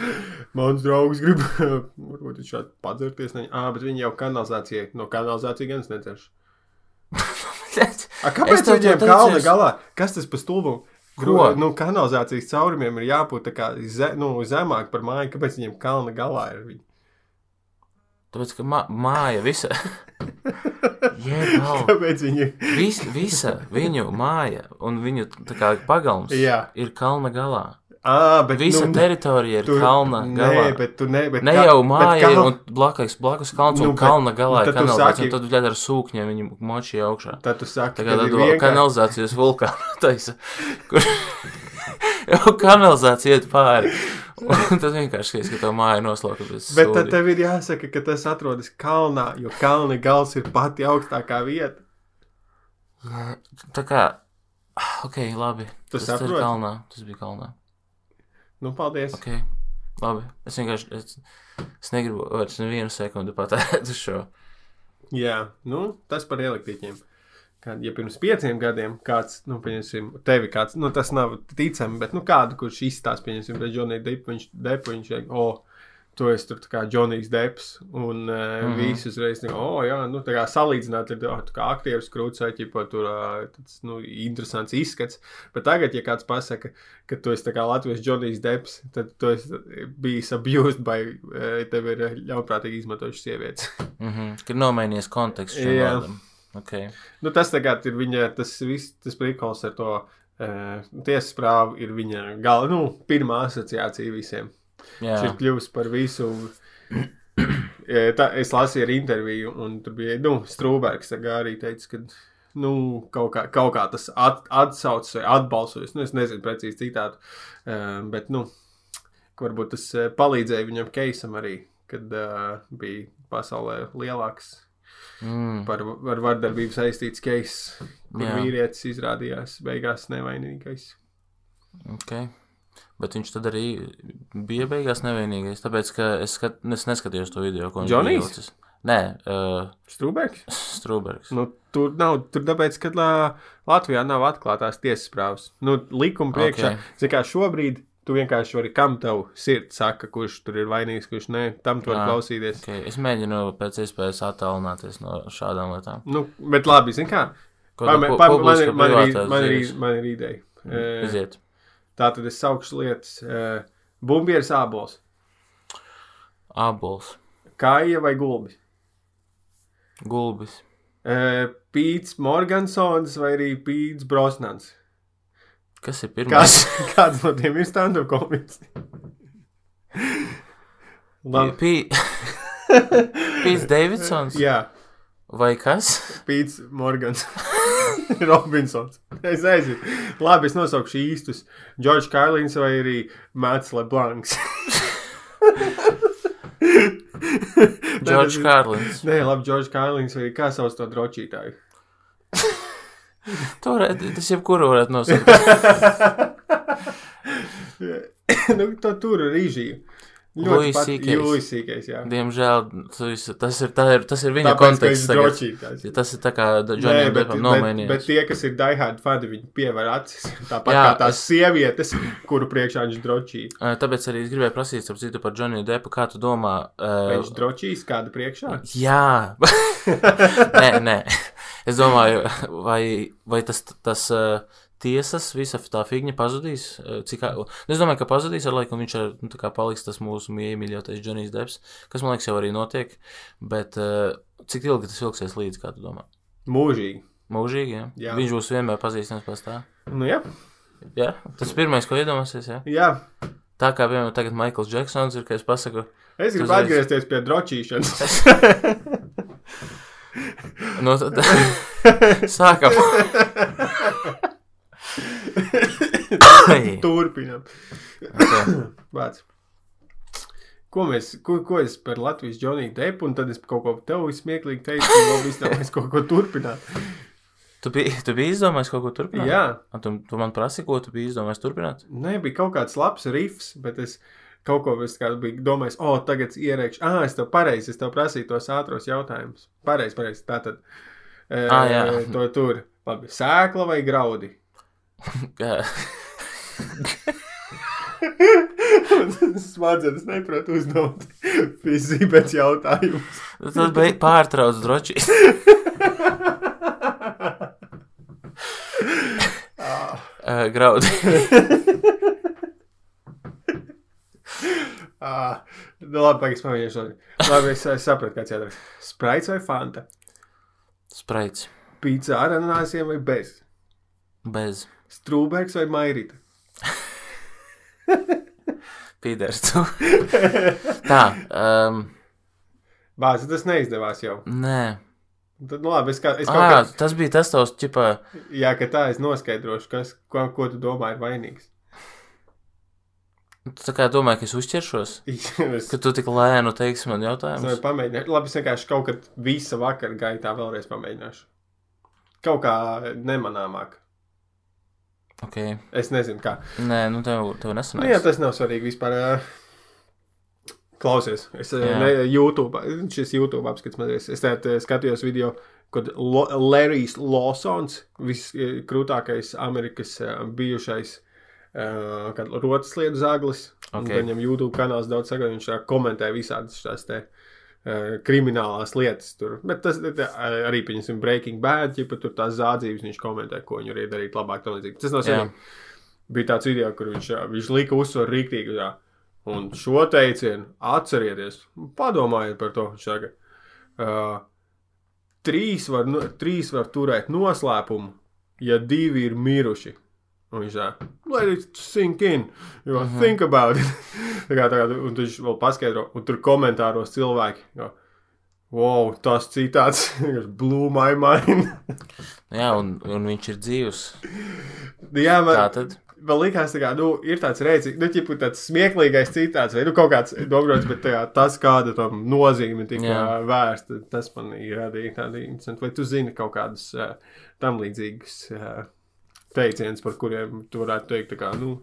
Mans draugs grib, varbūt viņš šādi padzerties. Ne? Ah, bet viņi jau kanalizācijai, no kanalizācijas gan es nedzeršu. A, kāpēc viņiem teicu, kalna galā? Kas tas pa stulbumu? Ko? nu, kanalizācijas caurumiem ir jābūt ze, nu, zemāk par māju. Kāpēc viņiem kalna galā ir? Viņi? Tāpēc, ka mā, māja visa. Jēbal. Kāpēc viņi? Vis, visa viņu māja un viņu kā pagalms Jā. ir kalna galā. Ah, bet Visa nu, teritorija ir tu- kalna galā. Nē, bet tu ne, bet Ne jau māja kā- ir un blakus, blakus kalns Nu, un bet- kalna galā nu, ir tad tu kanalizācija. Un tad viņi ar sūkņiem viņu močīja augšā. Tad tu kā ka tādu vienkārši... kanalizācijas vulkānu taisa. Kur jau kanalizācija iet pāri. Un tad vienkārši skaties, ka tā māja noslauka bez Bet tad sūdi. tev ir jāsaka, ka tas atrodas kalnā, jo kalna gals ir pati augstākā vieta. Tā kā, ok, labi. Tu tas ir saproti? kalnā. Tas bija kalnā. Nu, paldies. Ok, labi. Es vienkārši, es, es negribu vairs nevienu sekundi patērēt uz šo. Jā, nu, tas par elektriķiem. Kad, ja pirms pieciem gadiem kāds, nu, pieņemsim, tevi kāds, nu, tas nav ticami, bet, nu, kādu, kurš izstāsta, pieņemsim, Johnny Depp, viņš, Depp, viņš, o, tu esi tur kā Džonijs Deps, un uh, mm. -hmm. visi uzreiz, nu, oh, jā, nu, tā kā salīdzināt, ir oh, tu kā aktieris krūts, vai ķipa, tur uh, tāds, nu, interesants izskats. Bet tagad, ja kāds pasaka, ka tu esi tā kā Latvijas Džonijs Deps, tad tu esi bijis abused by, uh, tev ir ļaunprātīgi izmantojuši sievietes. Mm -hmm. Kad nomainījies konteksts šim Jā. vārdam. Okay. nu, tas tagad ir viņa, tas viss, tas prikals ar to uh, tiesas prāvu ir viņa gala, nu, pirmā asociācija visiem. Viņš ir kļuvis par visu. Tā, es lasīju ar interviju, un tur bija nu, Strūbergs. arī teica, ka nu, kaut, kā, kaut kā tas at, atsaucas vai atbalsojas. Nu, es nezinu precīzi citātu, uh, bet nu, varbūt tas uh, palīdzēja viņam keisam arī, kad uh, bija pasaulē lielāks mm, par, ar vardarbību saistīts keis, kur Jā. vīrietis izrādījās beigās nevainīgais. okay. Bet viņš tad arī bija beigās nevainīgais. Tāpēc, ka es, skat, es neskatījos to video, ko viņš Džonijs? bija ielicis. Nē, uh, Strūbergs? Strūbergs. Nu, tur nav, tur tāpēc, ka lā, Latvijā nav atklātās tiesas prāvas. Nu, likuma priekšā, Ok. okay. kā šobrīd, tu vienkārši vari, kam tev sirds saka, kurš tur ir vainīgs, kurš nē, tam tu vari Jā. klausīties. Okay. Es mēģinu pēc iespējas attālināties no šādām lietām. Nu, bet labi, Pa, tu man, man, man, privātās man, ir, dzīves? man ir ideja. Iziet. Tā tad es saukšu lietas. Uh, Bumbieris ābols, Abols, kāja vai gulbi? gulbis, Uh, Pīts Morgansons vai arī Pīts Brosnans. kas ir Kāds, pirmais? kāds no tiem ir stand-up komiks? Labi. Pī... Pīts Davidsons Jā, vai kas? Pīts Morgans. Robinsons. Es nezinu. Labi, es nosaukšu īstus. Džordžs Kārlins vai arī Mats Leblanks. Džordžs Kārlins. Nē, labi, Džordžs Kārlins vai kā sauc to drošītāju. To varētu, tas jebkuru varētu nosaukt. nu, to tur ir rīžija. Jūlisīgais, jā. Diemžēl tu esi- tas ir, tā ir, tas ir viņa Tāpēc, konteksts. ir. Ja tas ir tā kā bet, Depam bet, bet nomainījies. tie, kas ir diehard fani, viņi pievēr acis. Tāpat Jā, kā tās es- es... sievietes, kuru priekšā viņš drošīja. Tāpēc arī es gribēju prasīt, ap citu par Džoniju Depu, kā tu domā? Uh, viņš drošīs kādu priekšā? jā, nē, nē. Es domāju, vai, vai tas, tas uh, tiesas, visa tā figņa pazudīs. Uh, cik, nu, es domāju, ka pazudīs ar laiku, un viņš ar, nu, tā kā paliks tas mūsu mīļākais Džonijs Deps, kas man liekas jau arī notiek. Bet uh, cik ilgi tas ilgsies līdz, kā tu domā? Mūžīgi. Mūžīgi, ja? Jā. Viņš būs vienmēr pazīstams pēc tā. Nu, jā. Jā, tas ir pirmais, ko iedomāsies. Jā. jā. Tā kā piemēram tagad Maikls Džeksons ir, ka es pasaku, Es gribu atgriezties pie drošīšanas. nu tad sākam. Okay. Vārds. Ko mēs, ko, ko es par Latvijas Džoniju Depu, un tad es kaut ko tev smieklīgi teicu, un vēl vispār mēs kaut ko turpināt. Tu biji, tu biji izdomājis kaut ko turpināt? Jā, Un tu, tu man prasi, ko tu biji izdomājis turpināt? nē, bija kaut kāds labs rifs, bet es kaut ko biju domājis, o, oh, tagad ierēkšu, ah, es tev pareizi, es tev prasīju tos ātros jautājumus. Pareizi, pareizi, tā tad. E, Ā, jā. to tur. Labi, sēkla vai graudi? Smadzenes neprot uzdot fiziku pēc jautājumus. Tad beig pārtrauc droši. Uh, graudi. Ah, nu, labi, pagaidi, pamēģināšu. Labi, es, es sapratu, kāds jādara. Spraits vai fanta? Spraits. Pīcis ar ananāsiem vai bez? Bez. Strūbergs vai mairīta? Pīders. tu. Tā. Um, Bāzi, tas neizdevās jau. nē. Tad, nu, labi, es, kā, es kaut Ah, kā, tas bija tas tavs, ķipā. jā, ka tā es noskaidrošu, kas, ko, ko tu domā ir vainīgs. Tu kā domāju, ka es uzķeršos. es Ka tu tik lēnu teiksi man es jautājumus. varu pamēģināt. Labi, es vienkārši kaut kad visa vakara gaitā vēlreiz pamēģināšu. Kaut kā nemanāmāk. Ok. Es nezinu, kā. Nē, nu tev, Nu, tev jā, nesanāks. tas nav svarīgi vispār. ā. Klausies, es Jā. ne, YouTube, šis YouTube apskats mazliet. Es ā, skatījos video, kad Lo- Larrys Lawsons, viskrūtākais Amerikas ā, bijušais kad rotaslietu zaglis, Un Ok. tad Viņam YouTube kanāls daudz saka, viņš komentē visādas šīs te. Kriminālās lietas tur. Bet tas tā, arī, pieņemsim, Breaking Bad, ja tur tās zādzības viņš komentē, ko viņi varēja darīt labāk. Tas no sevis bija tāds video, kur viņš, viņš lika uzsvaru rīktīgi. Jā. Un šo teicienu atcerieties, padomājiet par to. Saka, uh, trīs, var, nu, trīs var turēt noslēpumu, ja divi ir miruši. Un viņš tā, let it sink in, you uh -huh. think about it. tā kā, tā kā, un viņš vēl paskaidro, un tur komentāros cilvēki. Jo, Wow, tas citāts blew my mind. Jā, un, un viņš ir dzīvs. Jā, man, Tā tad. vēl likās, ka nu, ir tāds rēcīgs, nu, ķipu, tāds smieklīgais citāts, vai nu, kaut kāds dobrots, bet tā, kā tas, kāda tam nozīme tika Jā. vērsta, tas man radīja tādu interesantu. Vai tu zini kaut kādus uh, tam līdzīgus uh, teicienus, par kuriem tu varētu teikt, kā, nu,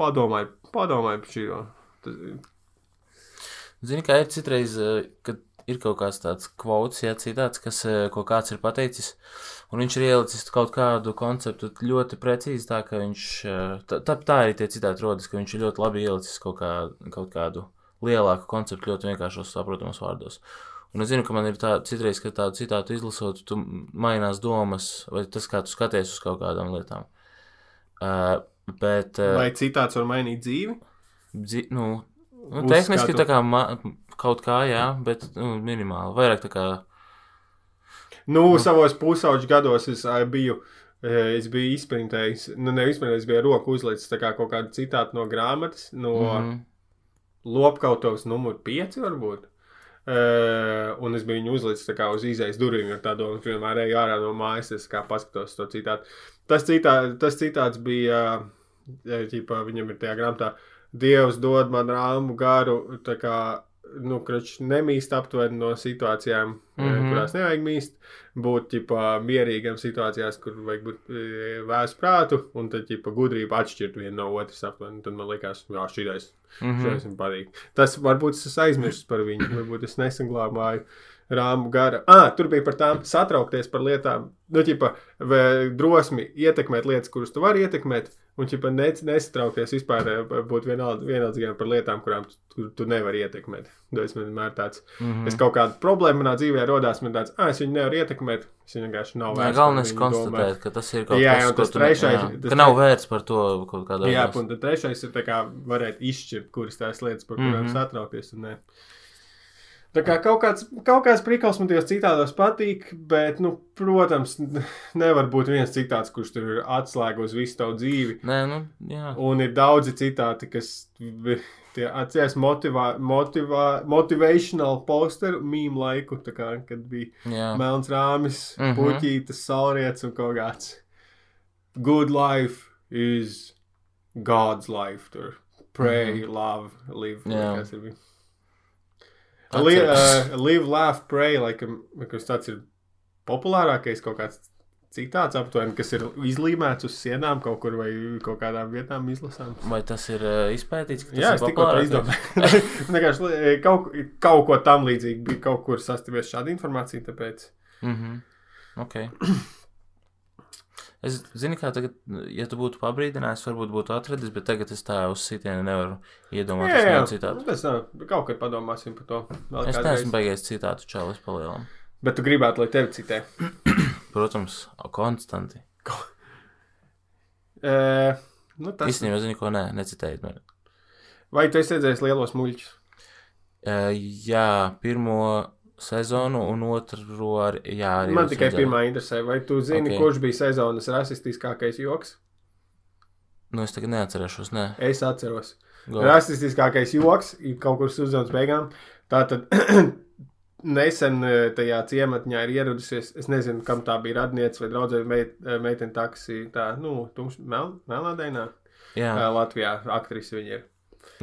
padomāj, padomāj par. Tas, Zini, kā ir citreiz, eh, kad ir kaut kāds tāds kvots, ja citāts, kas, eh, ko kāds ir pateicis, un viņš ir ielicis kaut kādu konceptu ļoti precīzi, tā ka viņš, eh, tā, tā, arī tie citāti rodas, ka viņš ir ļoti labi ielicis kaut, kā, kaut kādu lielāku konceptu ļoti vienkāršos saprotamos vārdos. Un es zinu, ka man ir tā, citreiz, kad tādu citātu izlasot, tu mainās domas, vai tas, kā tu skaties uz kaut kādām lietām. Uh, bet, uh, vai citāts var mainīt dzīvi? Dzi, nu, nu, Uzskatu. tehniski tā kā ma, kaut kā, jā, bet nu, minimāli. Vairāk tā kā. Nu, savos pusauģu gados es ā, biju. Es biju izprintējis, nu, nevis izprintējis, ar roku uzlicis kā kaut kādu citātu no grāmatas, no mm -hmm. Lopkautovas numur 5, varbūt. Uh, un es biju viņu uzlicis kā uz izējas durvīm, jo tā doma, ka vienmēr eju ārā no mājas, es kā paskatos to citātu. Tas, citā, tas citāts bija, uh, ķipa, viņam ir tajā grāmatā, Dievs dod man rāmu garu, tā kā, nu, krač nemīst aptuveni no situācijām, mm. -hmm. kurās nevajag mīst, būt, ķipa, mierīgam situācijās, kur vajag būt e, vēs prātu, un tad, ķipa, gudrība atšķirt vienu no otras aptuveni. Tad man likās, jā, šī Mhm. Šis man patīk. Tas varbūt es aizmirsu par viņu, varbūt es nesaglabāju rāmu gara. Ah, tur bija par tām satraukties par lietām, nu, ķipa, drosmi ietekmēt lietas, kuras tu vari ietekmēt, un, ķipa, ne, nesatraukties vispār eh, būt vienald, vienaldzīgiem par lietām, kurām tu, tu, tu nevari ietekmēt. Man vienmēr tāds, mm Mhm. -hmm. es kaut kādu problēmu manā dzīvē rodās, man tāds, ah, es viņu nevaru ietekmēt, es vienkārši nav Jā, vērts. galvenais domāt. konstatēt, ka tas ir kaut Jā, kas, un tu ne- trešais- jā, tas ka nav vērts par to kaut kādā Jā, veidā. un tad trešais ir tā kā varēt izšķirt, kuras tās lietas, par kurām mm Mhm. -hmm. satraukties. un ne. Tā kā kaut kāds, kaut kāds prikals man tajos citādos patīk, bet, nu, protams, nevar būt viens citāts, kurš tur ir atslēgos visu tavu dzīvi. Nē, nu, jā. Un ir daudzi citāti, kas tie atceras motivā, motivā, motivational posteru mīm laiku, tā kā, kad bija jā. melns rāmis, mm. -hmm. puķītes, saulrietis un kaut kāds. Good life is God's life. Tur. Pray, mm -hmm. love, live. Jā. Kas ir bija? Li, uh, live, laugh, pray, laikam, kas tāds ir populārākais kaut kāds citāts aptuveni, kas ir izlīmēts uz sienām kaut kur vai kaut kādām vietām izlasām. Vai tas ir uh, izpētīts? Jā, ir es tikko to izdomāju. Vienkārši li- kaut, kaut ko tam līdzīgi bija kaut kur sastavies šāda informācija, tāpēc. Mhm. Ok. Es zinu, kā tagad, ja tu būtu pabrīdinājis, varbūt būtu atradis, bet tagad es tā uz sitienu nevaru iedomāties Jā, jā, nevienu citātu. tas nav. Kaut kad padomāsim par to. vēl Es neesmu beigājis citātu čalis palielam. Bet tu gribētu, lai tevi citē. Protams, konstanti. E, nu, tas... Īstenībā, zinu, ko nē, necitējiet man. Vai tu esi redzējis lielos muļķus? Uh, jā, pirmo sezonu un otru ar, jā, arī. Man tikai redzēju. pirmā interesē, vai tu zini, Ok. okay. kurš bija sezonas rasistiskākais joks? Nu, es tagad neatcerēšos, nē. Es atceros. Go. Rasistiskākais joks kaut kur sezonas beigām. Tātad nesen eh, tajā ciematņā ir ieradusies, es nezinu, kam tā bija radniece vai draudzene meit, eh, meitene taksī, tā, nu, tumš, mel, melnādainā. Jā, Jā. Latvijā aktrise viņa ir.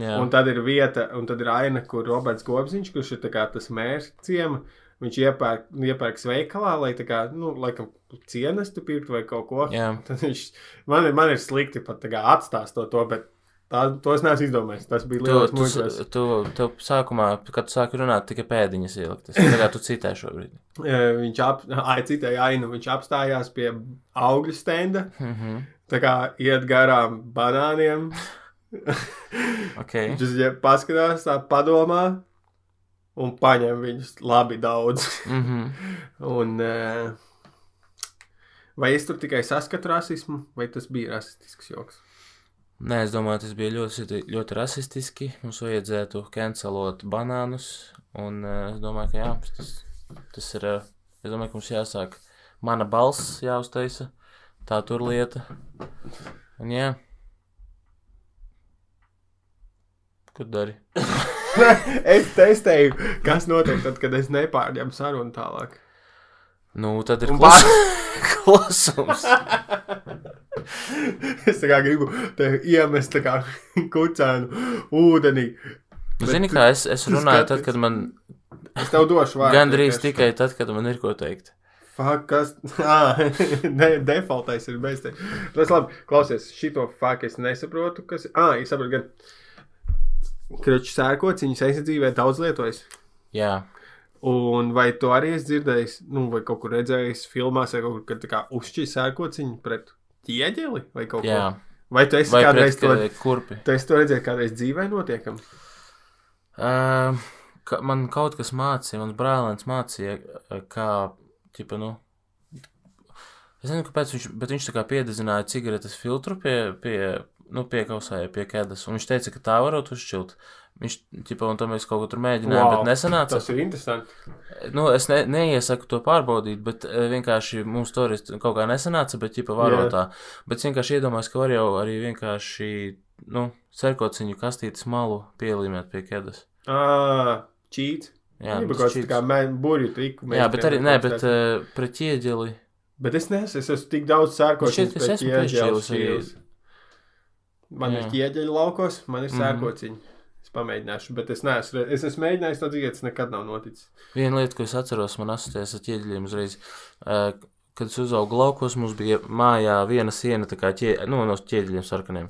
Jā. Un tad ir vieta, un tad ir aina, kur Roberts Gobziņš, kurš ir tas mērs ciema, viņš iepērk, iepērks veikalā, lai tā kā, nu, laikam, cienestu pirktu vai kaut ko. jā. Tad viņš, man, ir, man ir slikti pat tā kā atstās to, to bet tā, to es neesmu izdomājis. Tas bija Tu, liels tu, muļķos. tu, tu sākumā, kad tu sāki runāt, tikai pēdiņas ieliktas. Tagad tu citē šobrīd. Viņš ap, ai, citēja ainu, viņš apstājās pie augļu stenda, Mhm. tā kā iet garām banāniem, Ok. Viņš viņiem paskatās, tā padomā un paņem viņus labi daudz. Mhm. un, eh, vai es tur tikai saskatu rasismu, vai tas bija rasistisks joks? Nē, es domāju, tas bija ļoti, ļoti rasistiski. Mums vajadzētu cancelot banānus. Un uh, es domāju, ka jā, tas, tas ir. Uh, es domāju, ka mums jāsāk. Mana balss jāuztaisa. Tā tur lieta. Un jā. Ko dari? es testēju, kas notiek tad, kad es nepārņemu sarunu tālāk. Nu, tad ir klus... klusums. Es tā kā gribu te iemest tā kā kucēnu ūdenī. Nu, Zini, kā es, es runāju, tad, kad man Es tev došu vārdu. gandrīz tikai tad, kad man ir ko teikt. Fuck, kas. Ah, ne, defaultais ir bez te. Tas labi, klausies, šito fuck es nesaprotu, kas. Ah, es saprotu, gan. Kročs sērkociņus es dzīvē daudz lietojis. Jā, Un vai tu arī esi dzirdējis, nu, vai kaut kur redzējis filmās, vai kaut kur, tā kā uzšķīs sērkociņu pret ķieģeli vai kaut jā. ko? Vai tu esi Vai kādreiz to, ka- kurpi? tu esi to redzējis kādreiz dzīvē notiekam? Uh, ka, man kaut kas mācīja, mans brālēns mācīja, uh, kā, tipa, nu, es nezinu, kāpēc viņš, bet viņš tā kā piedezināja cigaretes filtru pie, pie, nu, pie kausāja, pie kēdes, un viņš teica, ka tā varot uzšķilt. Viņš, tipa, un to mēs kaut ko tur mēģinājām, wow, bet nesanāca. Tas ir interesanti. Nu, es ne, neiesaku to pārbaudīt, bet uh, vienkārši mums to arī kaut kā nesanāca, bet tipa varotā. Bet es vienkārši iedomājos, ka var jau arī vienkārši, nu, serkociņu kastītes malu pielīmēt pie kēdes. Ah, čīts. Jā, Jā, tas kaut cheats. kā mē- burju triku. Jā, bet arī, nē, bet uh, pret ķieģeli. Bet es neesmu, es esmu tik daudz. Šķiet, ka es esmu piešķīlis. Man Jā. ir ķieģeļi laukos, man ir Mhm. sērkociņi. Es pamēģināšu, bet es neesmu, es esmu mēģinājis to dzīvot, tas nekad nav noticis. Viena lieta, ko es atceros, man asociējas ar ķieģeļiem uzreiz. Uh, kad es uzaugu laukos, mums bija mājā viena siena, tā kā ķie, nu, no ķieģeļiem sarkaniem.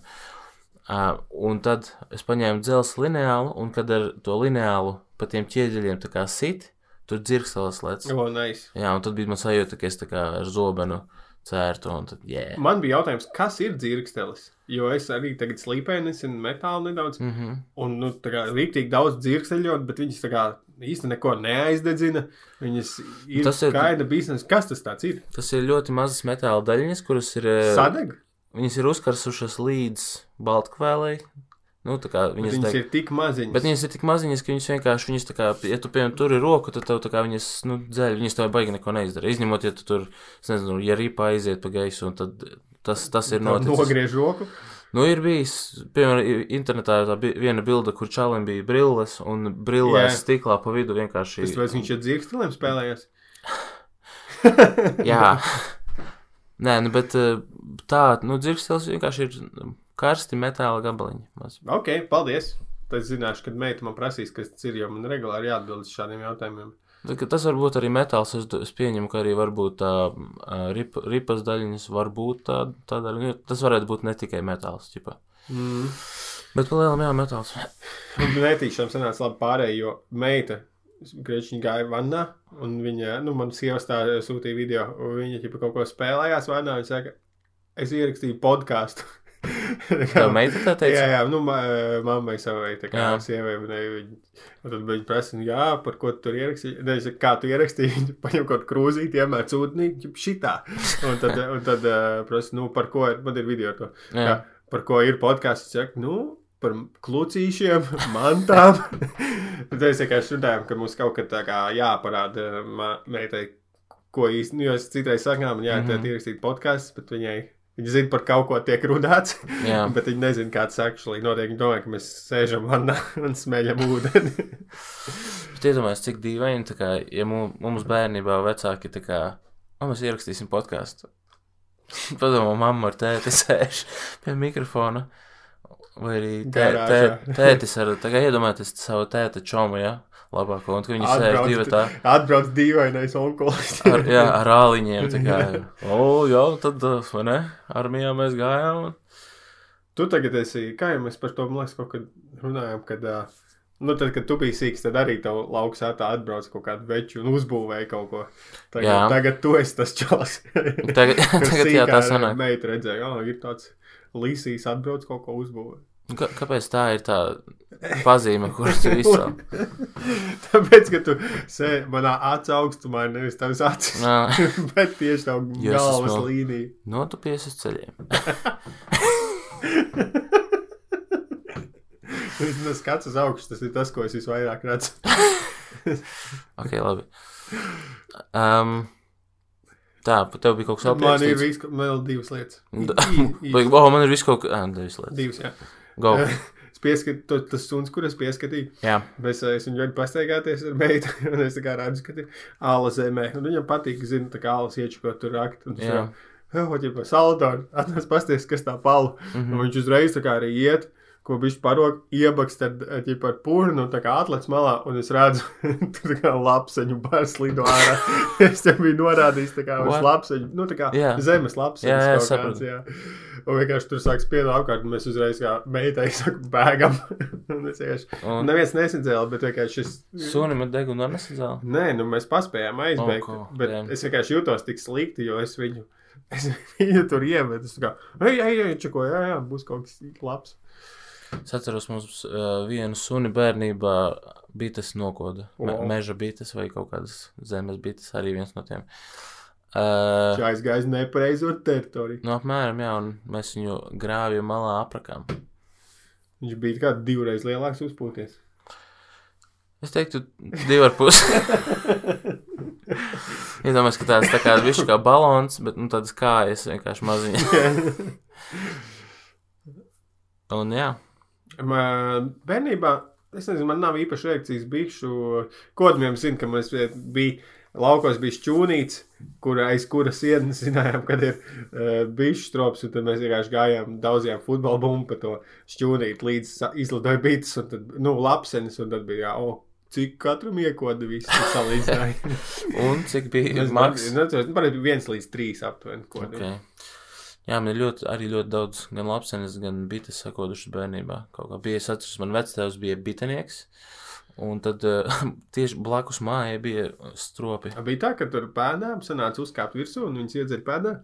Uh, un tad es paņēmu dzelzs lineālu, un kad ar to lineālu pa tiem ķieģeļiem sit, tur dzirkstelis lec. O, nice. Jā, un tad bija man sajūta, ka es tā kā ar zobenu cērtu, tad, jē. Man bija jautājums, kas ir dzirkstelis? Jo es arī tagad slīpēju, un metālu nedaudz. Mm -hmm. Un, nu, tā kā rīktīgi daudz dzirksteļot, bet viņas tā kā īsti neko neaizdedzina. Viņas ir Tas ir- skaidra biznesa. Kas tas ir? Tas ir ļoti mazas metāla daļiņas, kuras ir, eh, Sadeg? viņas ir uzkarsušas līdz baltkvēlei. Nu, tā viņas, Viņas deg. ir tik maziņas. Bet viņas ir tik maziņas, ka viņas vienkārši, viņas tā kā, ja tu, piemēram, tur ir roku, tad tev tā kā viņas, nu, dzēļ, viņas tev baigi neko neizdara. Izņemot, ja tu tur, es nezinu, ja rīpa aiziet pa gaisu, un tad tas, tas ir noticis. Nogriež roku. Nu, ir bijis, piemēram, internetā tā bi- viena bilde, kur čalim bija brilles, un brillēs Jā. stiklā pa vidu vienkārši. Tas pēc viņš ir dzirkstelēm spēlējies. Jā. Nē, nu, bet eh, tā, nu, dzirkstels vienkārši ir karsti metāla gabaliņi. Maz. Ok, paldies. Tad zināšu, kad meita man prasīs, kas tas ir, jo man regulāri jāatbild uz šādiem jautājumiem. Tā ka Tas var būt arī metāls. Es, es pieņemu, ka arī tā rip, ripas daļiņas var būt tā, tā daļa. Tas varētu būt ne tikai metāls. Ķipa. Mm. Bet palielam, jā, metāls. Netīšām sanāca labi pārējai, jo meita Grieķiņa gāja vannā, un viņa, nu, man sievas tā sūtīja video, un viņa ķipa kaut ko spēlējās vannā, un saka, es ierakstīju podkāstu. Tev meita tā teica? Jā, jā, nu, ma mammai savai, tā kā Jā. sievai, un viņa, un tad viņa prasa, nu, jā, par ko tu tur ierakstīji, ne, es saku, kā tu ierakstīji, viņa paņem kaut krūzīti, iemēr cūtnī, šitā, un tad, un tad uh, prasa, nu, par ko, man ir video ar to, kā, par ko ir podkāsts, saka, nu, par klucīšiem, mantām. Tad es vienkārši runāju, ka mums kaut kā tā kā jāparāda meitai, ko īsti, nu, jo es citreiz sakām, jā, mm -hmm. ierakstīt podkāsts, bet viņai, viņa zina, par kaut ko tiek runāts, bet viņa nezina, kāds actually notiek. Viņa domā, ka mēs sēžam vannā un smēļam ūdeni. Bet iedomājieties, cik dīvaini, tā kā, ja mu- mums bērnībā vecāki tā kā, o, mēs ierakstīsim podkāstu. Padomā, mamma ar tēti sēž pie mikrofona. Vai arī tē, tē, tētis ar, tā kā iedomājieties savu tēta čomu, jā, labāko, un viņi sēž divi tā. Atbrauc dīvainais onkulis. Ar, jā, ar āliņiem. Tā kā, o, jā, tad, uh, vai ne? Armijā mēs gājām. Un... Tu tagad esi, kā jau mēs par to, man liekas, kaut kad runājām, kad, ā, nu, tad, kad tu biji sīks, tad arī tev lauks ētā atbrauc kaut kādu veču un uzbūvēja kaut ko. Tagad, Jā. tagad tu esi tas čalis. Tagad, tagad jā, tā sanāk. Meita redzēja, jā, ir tāds līsīs atbrauc kaut ko uzbūvēt. Nu, Kā, kāpēc tā ir tā pazīme, kuras tu izcēli? Tāpēc, ka tu sēdi manā acu augstumā, nevis tavs acis, Nā, bet tieši tā galvas esmu- līnija. Notupies uz ceļiem. Tas skats uz augšu, tas ir tas, ko es visvairāk redzu. Ok, labi. Um, tā, tev bija kaut kas Man ir viss, vēl divas lietas. I- i- i- Oh, man ir kas. Ah, divas lietas. Divas, jā. Go. Es pieskatu, to- tas suns, kur es pieskatīju, Jā, bet es viņu ļoti pastaigāties ar meitu, un es tā kā redzu, ka ir āla zemē, un viņam patīk, zinu, tā kā ālas iečukot tur rakt, un Jā. jau, oh, ja pa saldonu, atnes pasties, kas tā pala, Mhm. un viņš uzreiz tā kā arī iet, ko viņš parok, iebakst ar, ja par purnu, un tā kā atlec malā, un es redzu, tur tā kā lapseņu bars lido ārā. es tev biju norādījis tā kā uz lapseņu, nu tā kā Jā. zemes lapseņu. Jā, jā, kaut sapratu. kāds, jā. Un vienkārši tur sāks pienu apkārt, un mēs uzreiz kā meitai saku, bēgam. es vienkārši, un neviens nesadzēla, bet vienkārši šis. sunim ir deguna nesadzēla. Nē, nu mēs paspējām aizbēgt, Oh, ko, bet damn. es vienkārši jūtos tik slikti, jo es viņu, es viņu tur ievedu. Es kā, ej, ej, ej, čeko, jā, jā, būs kaut kas labs. Es atceros, mums uh, vienu suni bērnībā bites nokoda. Me, Wow. meža bites vai kaut kādas zemes bites, arī viens no tiem. Uh, Šā aizgājis nepareizo teritoriju. nu, apmēram, jā, un mēs viņu grāvju malā aprakām. Viņš bija kā divreiz lielāks uzpūties. Es teiktu, divi ar pusi. Iedomājieties, ka tāds tā kā viņš kā balons, bet nu, tādas kājas vienkārši maziņas. Un jā, bērnībā, es nezinu, man nav īpaši reakcijas bijušu kodiem. Zinu, ka mums bija laukos bija šķūnīts, kur aiz kuras sienas zinājām, kad ir uh, bijuši strops, un tad mēs vienkārši gājām daudzajām futbola bumbu pa to šķūnīti, līdz izlidoja bites, un tad, nu, lapsenis, un tad bija, jā, o, cik katram iekoda viss salīdzināja. un cik bija Es maks? Nu, tas bija viens līdz trīs aptuveni. kodi. Okay. Jā, man ir ļoti, arī ļoti daudz gan lapsenes, gan bites sakodušas bērnībā. Kaut kā bija, es atceros, man vectēvs bija bitenieks, un tad uh, tieši blakus mājai bija stropi. Bija tā, ka tur pēdām sanāca uzkāpt virsū, un viņas iedzer pēdā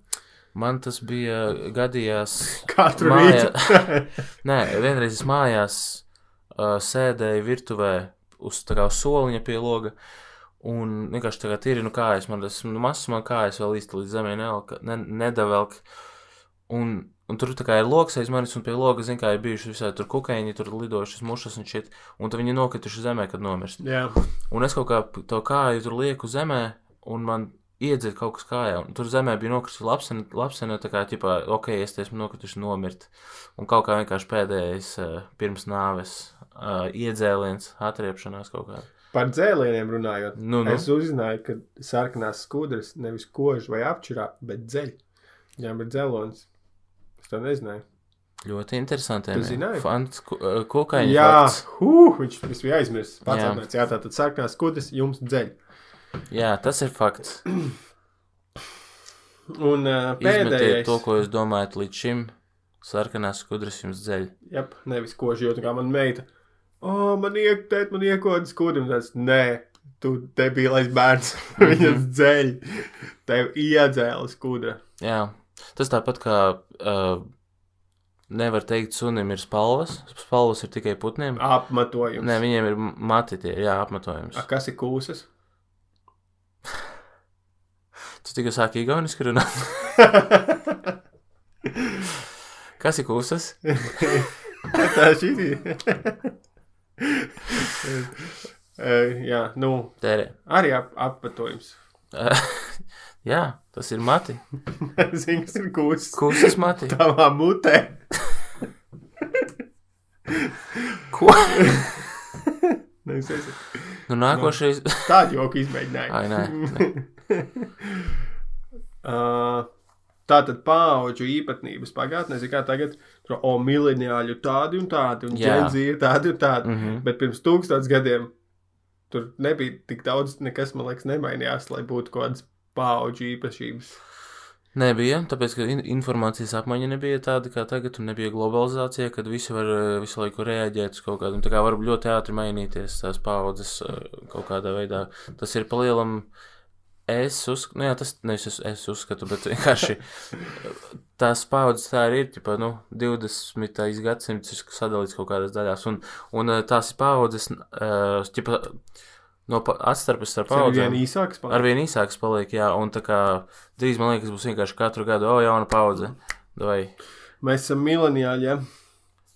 Man tas bija gadījās. katru Mājā- rītu. Nē, vienreiz es mājās uh, sēdēju virtuvē uz tā kā soliņa pie loga. Un vienkārši tā kā tīrinu kājas, man tas nu, mazs man kājas vēl īsti līdz zemē nevelk, ne, nedavelk. Un, un tur kā ir loks aiz manis, un pie loga, zin kā, ir bijuši visādi tur kukaiņi, tur lidojušas mušas un šit, un tad viņi nokrituši zemē, kad nomirst. Jā, Un es kaut kā to kāju tur lieku zemē, un man iedzēra kaut kas kājā. Un tur zemē bija nokritusi lapsena, lapsena tā kā, ķipā, ok, es te esmu nokrituši nomirt. Un kaut kā vienkārši pēdējais uh, pirms nāves uh, iedzēliens, atriepšanās kaut kā. par dzēlieniem runājot. Nu, nu. Es uzzināju, ka sarkanās skudras nevis kož vai apčurā, bet dzeļ. Viņām ir dzelonis. To nezināju. Ļoti interesanti. Tu zināji? Fants, ku, uh, kukaiņi. Jā, fakts. huh, viņš viss bija aizmirsis. Pats Jā. atnāca. Jā, tātad sarkanās skudras jums dzeļ. Jā, tas ir fakts. Un uh, Izmetiet pēdējais. to, ko jūs domājat līdz šim. Sarkanās skudras jums dzeļ. Jep, nevis kož, jo tā kā man meita. O, man iekotēt, man iekodas skudrim. Tas, nē, tu debilais bērns. Viņas dzeļ. Tev iedzēla skudra. Jā, tas tāpat kā uh, nevar teikt, sunim ir spalvas. Spalvas ir tikai putniem. Apmetojums. Nē, viņiem ir mati tie, jā, apmetojums. A, kas ir kūsas? Tu tikai sāki igauniski runāt. Kas ir kūsas? Tā šī ir. Jā, nu, Tērē. arī ap, apmetojums. jā, tas ir mati. Zini, kas ir kūsas? Kūsas mati. Tavā mutē. Ko? Nu, es Nu, nākošais. tādu joku izmēģināju. Ai, nē. Uh, tā tad paudžu īpatnības pagātnē, kā tagad, o mileniāļu tādi un tādi, un ģenzi ir tādi un tādi. Mm -hmm. Bet pirms tūkstotis gadiem tur nebija tik daudz, nekas, man liekas, nemainījās, lai būtu kaut kādas paudžu īpašības. Nebija, tāpēc, ka in informācijas apmaiņa nebija tāda kā tagad, un nebija globalizācija, kad visi var eh, visu laiku reaģēt uz kaut kādu, tā kā var ļoti ātri mainīties tās paudzes eh, kaut kādā veidā. Tas ir palielam Es uzskatu, nu jā, tas nevis es, es uzskatu, bet vienkārši tās paudzes tā arī ir, tipa, nu, 20. gadsimts ir sadalīts kaut kādās daļās, un, un tās paudzes, tipa, no atstarpes starp paudzēm. vien īsāks. paliek. Arvien īsāks paliek, jā, un tā kā drīz man liekas, būs vienkārši katru gadu, o, jauna paudze. Vai Mēs esam mileniāļi, ja?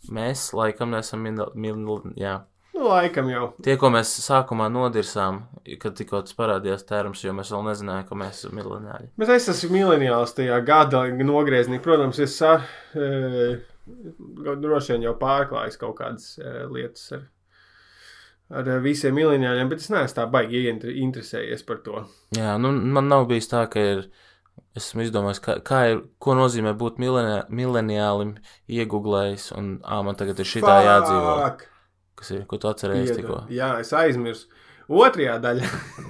mēs laikam nesam min, min, jā. Laikam jau. Tie, ko mēs sākumā nodirsām, kad tikko tas parādījās terms, jo mēs vēl nezinājām, ka mēs esam miljonāri. Bet es esmu mileniāls tajā gada nogriezienī. Protams, es sa, e, droši vien jau pārklājis kaut kādas e, lietas ar, ar visiem mileniāļiem, bet es neesmu tā baigi interesējies par to. Jā, nu, man nav bijis tā, ka ir. Esmu izdomājis, kā, kā ir, ko nozīmē būt mileniālim, iegūlējis, un ā, man tagad ir šī tā jādzīvo. Kas ir, ko tu atceries tikko? Jā, es aizmirsu. Otrajā daļā,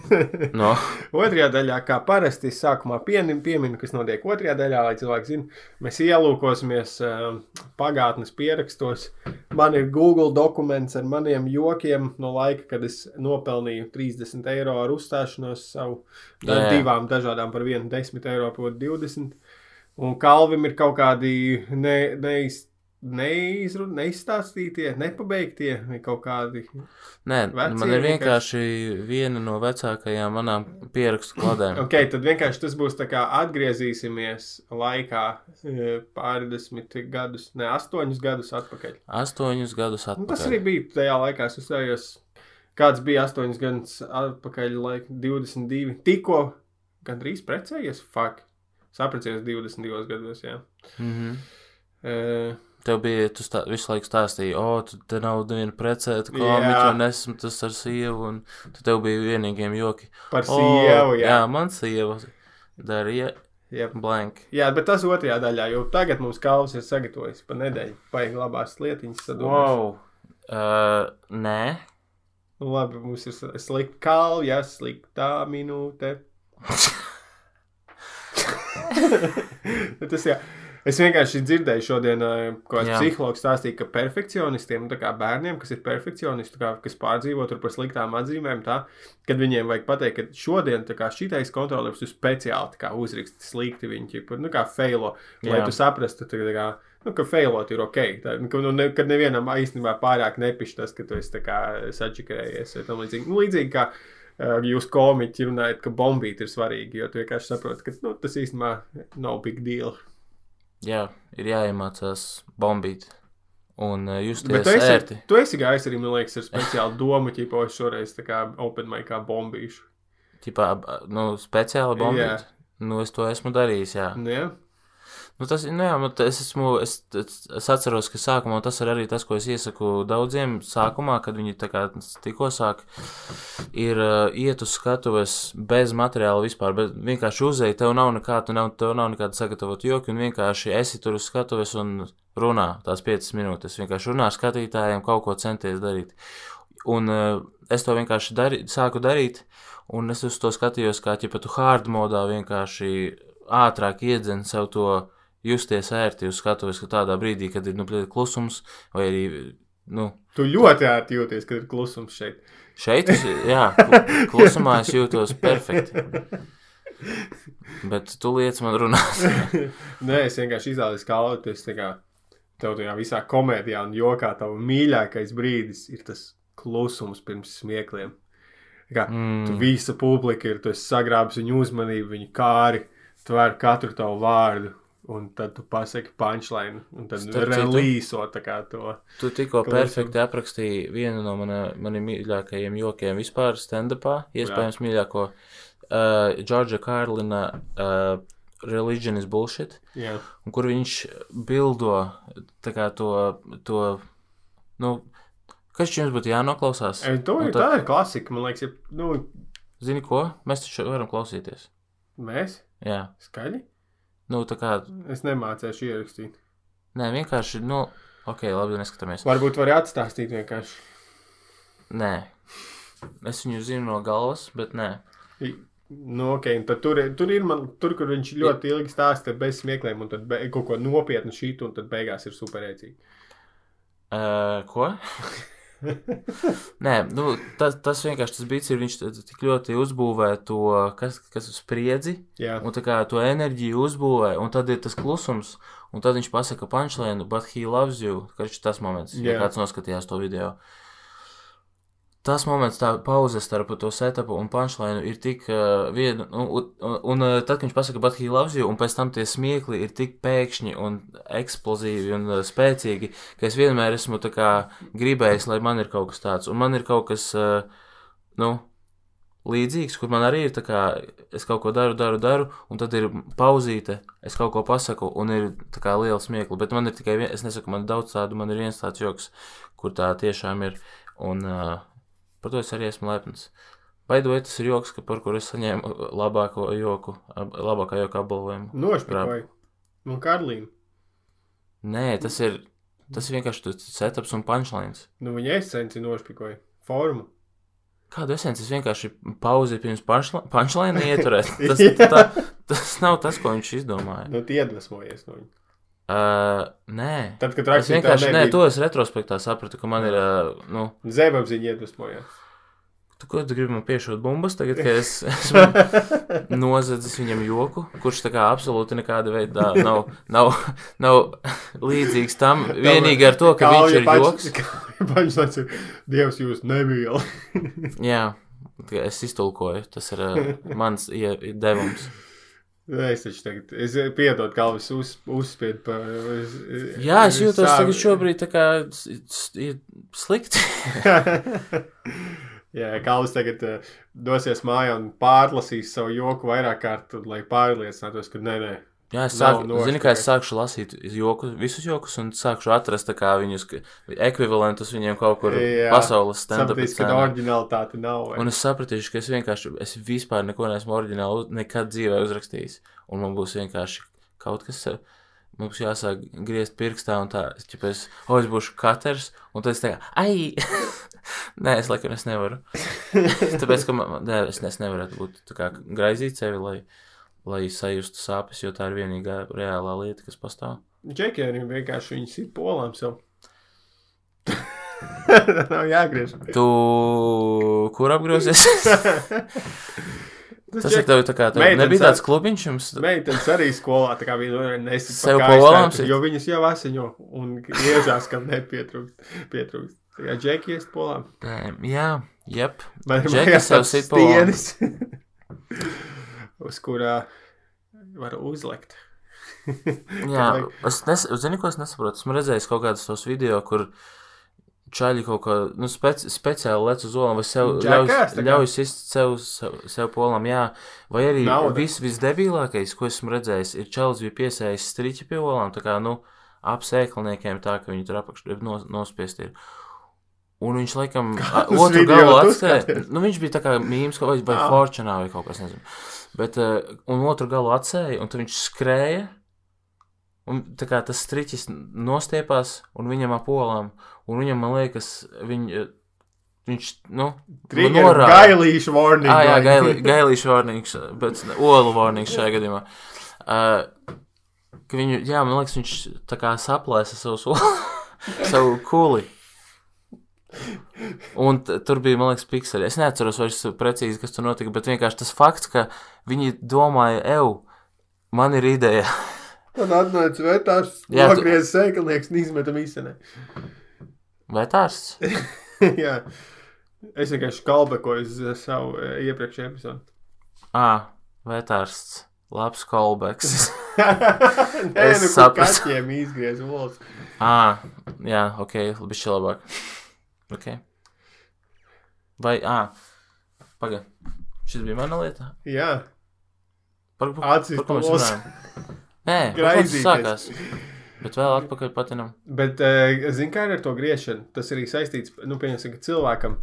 No, otrajā daļā, kā parasti, es sākumā piemin, pieminu, kas notiek otrajā daļā, lai cilvēki zinātu, mēs ielūkosimies um, pagātnes pierakstos. Man ir Google dokuments ar maniem jokiem no laika, kad es nopelnīju 30 eiro ar uzstāšanos savu Jā, jā. divām dažādām par vienu 10 eiro, proti 20. Un Kalvim ir kaut kādi ne, neiz, neizru, neizstāstītie, nepabeigtie kaut kādi. nē, Vecie man ir vienkārši viena no vecākajām manām pierakstu kladēm. Ok, tad vienkārši tas būs tā kā atgriezīsimies laikā e, pārdesmit gadus, ne astoņus gadus atpakaļ. Astoņus gadus Nu, tas atpakaļ. arī bija tajā laikā, es uzstājos, kāds bija astoņus gadus atpakaļ, laika 22. Tikko gandrīz precējies, fuck. Saprecējies 22 gados, jā. Mm -hmm. Tev bija, tu stā, visu laiku stāstīji, o, tu te nav neviena precēta komiķa, un esmu tas ar sievu, un tu tev bija vienīgiem joki. par O, sievu, jā. jā, man sieva darīja jā. blank. Jā, bet tas otrajā daļā, jo tagad mums kalvs ir sagatavojis pa nedēļu. Vajag labās lietiņas sadomāt. Wow. Uh, nē, Nu, labi, mums ir slikta kalja, sliktā minūte. Tas jā. Es vienkārši dzirdēju šodien, ā, ko psihologs stāstīja, ka perfekcionistiem, tā kā bērniem, kas ir perfekcionisti, tā kā, kas pārdzīvo tur par sliktām atzīmēm, tā, kad viņiem vajag pateikt, ka šodien tā šitais kontrolieris ir speciāli tā kā uzraksts slikti, viņi ķipa, nu, kā failo, lai Jā. tu saprastu, tā kā, nu, ka failot ir ok. Tā, ka, nu, ne, kad nevienam īstenībā pārāk nepišķi tas, ka tu esi tā sačakarējies vai tam līdzīgi. Nu, līdzīgi kā uh, jūs komiķi runājat, ka bombīt ir svarīgi, jo tu vienkārši saproti, ka nu, tas īstenībā nav big deal. Jā, ir jāiemācās bombīt. Un uh, jūs Bet tie tu esi, ērti. tu esi gājis arī, man liekas, ar speciālu domu, ķipo, es šoreiz tā kā open mic kā bombīšu. Tipā, nu, speciāli bombīt. Nu, es to esmu darījis, jā. Nu, ja? Nu, tas ir, nu jā, nu, es esmu, es, es, atceros, ka sākumā tas ir arī tas, ko es iesaku daudziem sākumā, kad viņi tikko sāk, ir uh, iet uz skatuves bez materiāla vispār, bet vienkārši uzēji, tev nav nekā, tu nav, tev nav nekāda sagatavot joki, un vienkārši esi tur uz skatuves un runā tās 5 minūtes, vienkārši runā skatītājiem, kaut ko centies darīt. Un uh, es to vienkārši dari, sāku darīt, un es uz to skatījos, kā pat tu hard modā vienkārši ātrāk iedzen sev to justies ērti uz skatuves, ka tādā brīdī, kad ir nu, klusums, vai arī nu, Tu ļoti ērti jūties, kad ir klusums šeit. šeit, jā, klu- klusumā es jūtos perfekti. Bet tu liec man runāt. Nē, es vienkārši izvēlējos kalnu, tā kā tev tajā visā komēdijā un jokā tavu mīļākais brīdis ir tas klusums pirms smiekliem. Kā, mm. Tu visa publika ir, tu esi sagrābis viņu uzmanību, viņu kāri, tver katru tavu vārdu, un tad tu pasaki punchline, un tad relīso tā kā to. Tu tikko Klusums. perfekti aprakstīji vienu no mana, maniem mīļākajiem jokiem vispār stand-upā, iespējams mīļāko. Uh, Džordža Kārlina uh, Religion is Bullshit. Jā, un kur viņš bildo tā kā to, to nu, kas jums būtu jānoklausās? e, to, Un ir, tā ir klasika, man liekas, ja, nu, Zini ko? Mēs taču varam klausīties. mēs Jā, skaļi. Nu kā, Es nemācēšu ierakstīt. nē, vienkārši, nu, ok, labi, neskatāmies. Varbūt var atstāstīt vienkārši. Nē, es viņu zinu no galvas, bet nē. I- Nu, ok, tad tur, tur ir man, tur, kur viņš ļoti ilgi stāsta bez smiekliem, un tad be, kaut ko nopietnu šītu, un tad beigās ir superēcīgi. Uh, ko? Nē, nu, tas, tas vienkārši tas bija. Viņš t- tik ļoti uzbūvē to, kas, kas uz spriedzi, Jā, un tā kā to enerģiju uzbūvē, un tad ir tas klusums, un tad viņš pasaka punchline, but he loves you. Karš tas moments, ja Jā. kāds noskatījās to video. Tas moments, tā pauze starp to setupu un punchline ir tik uh, viena, un, un, un, un tad, kad viņš pasaka, but he loves you, un pēc tam tie smiekli ir tik pēkšņi un eksplozīvi un uh, spēcīgi, ka es vienmēr esmu tā kā gribējis, lai man ir kaut kas tāds, un man ir kaut kas, uh, nu, līdzīgs, kur man arī ir tā kā, es kaut ko daru, daru, daru, un tad ir pauzīte, es kaut ko pasaku, un ir tā kā liela smiekla, bet man ir tikai viens, es nesaku, man ir daudz tādu, man ir viens tāds joks, kur tā tiešām ir, un uh, par to es arī esmu lepns. Baidoju, tas ir joks, ka par kur es saņēmu labāko joku, ab- labākā joka apbalvojumu. nošpikoju. No Karlīna. Nē, tas ir, tas ir vienkārši setups un punchlines. Nu, viņa esenci nošpikoja. Formu. Kādu esenci es vienkārši pauzi pirms punchli- punchline ieturēt. Tas, tā, tas nav tas, ko viņš izdomāja. Nu, tie iedvesmojies no viņa. Uh, nē. Tad, kad Es rakstīja, vienkārši, nē, to es retrospektā sapratu, ka man ir, uh, nu, Zēbapziņa iedvesmojās. tu ko tu gribi man piešūt bumbas tagad, ka es esmu nozadzis viņam joku, kurš tā kā absolūti nekāda veida nav, nav, nav līdzīgs tam, vienīgi ar to, ka viņš ir joks. Paņš ir Dievs jūs nemīl. Jā, es iztulkoju, tas ir uh, mans devums. Es taču tagad, es piedod, kā viss uz, uzspied par... Es, Jā, es jūtos tagad šobrīd tā kā slikti. Jā, Kalvis tagad uh, dosies mājā un pārlasīs savu joku vairāk kārt, lai pārliecinātos, ka nē, nē. Jā, es Nav sāku, nošķirts. zinu, kā es sākšu lasīt joku, visus jokus, un sākšu atrast viņus, ka- ekvivalentus viņiem kaut kur Jā, pasaules stand-up Sapratīs, ka scenā. oriģinalitāte nav. vai? Un es sapratīšu, ka es vienkārši, es vispār neko neesmu oriģināli nekad dzīvē uzrakstījis. Un man būs vienkārši kaut kas, eh, būs jāsāk griezt pirkstā un tā, ķipa, es, o, es būšu katrs, un tad es kā, ai! nē, es laikam es nevaru. Tāpēc, ka man, nē, es, es nevarētu būt tā kā graizīt sevi, lai, lai sajustu sāpes, jo tā ir vienīgā reālā lieta, kas pastāv. Džekiem vienkārši viņas ir polām sev. nav jāgriež. Tu, kur apgrozies? Tas Tas ir tev tā kā, tev nebija tāds klubiņš jums? Meitenes arī skolā tā kā viena nesit Sev sit? jo viņas jau asiņo un iežās, kam nepietrūkst. Pietrūkst. Tā kā džeki iest polām. Jā, jep. Vai Džeki sev sit pa olām. stienis, uz kurā var uzlikt. Jā, es nes, zinu, ko es nesaprotu. Esmu redzējis kaut kādus tos video, kur čaļi kaut kā nu, speci, speciāli lec uz olām, vai sev ļauj, tā kā? ļauj sist sev, sev, sev polam, jā. Vai arī Nauda. vis, visdebilākais, ko esmu redzējis, ir čalis bija piesējis striķi pie olām, tā kā, nu, ap sēklniekiem tā, ka viņi tur apakš nos, nospiest ir. Un viņš laikam Kādus otru galu skaties? Nu, viņš bija tā kā mīmīms vai, vai Ah. fortunā vai kaut kas, nezinu. Bet, uh, un otru galu atsēja, un viņš skrēja. Un tā kā tas striķis nostiepās, un viņam ap olām, un viņam, man liekas, viņ, viņš, nu, Trigger norāda. gailīšu warning. Ah, jā, vai? gaili, gailīšu warnings, bet olu warnings šajā gadījumā. Uh, viņu, jā, man liekas, viņš tā kā saplēsa savu, soli, savu kuli. Un tur bija, man liekas, pikseli. Es neatceros vairs precīzi, kas tur notika, bet vienkārši tas fakts, ka viņi domāja, eju, man ir ideja. Un atnāca tu- nogriez sēklnieks un izmetam īstenē. Vai tās? jā. Es vienkārši kalbekoju uz eh, savu eh, iepriekšēju epizodu. Ah, vetārsts. Labs callbacks. Nē, Es nu, sapratu. kaķiem izgriez olas. ah, jā, ok, bišķi labāk. Ok. Vai, ah, paga. Šis bija mana lieta? Jā, Par, par, Acis par ko mēs pols. runājam? Nē, Graizīties. sākās. Bet vēl atpakaļ patinam. bet uh, zini, kā ir ar to griešanu? Tas arī saistīts, nu, pieņemsim, ka cilvēkam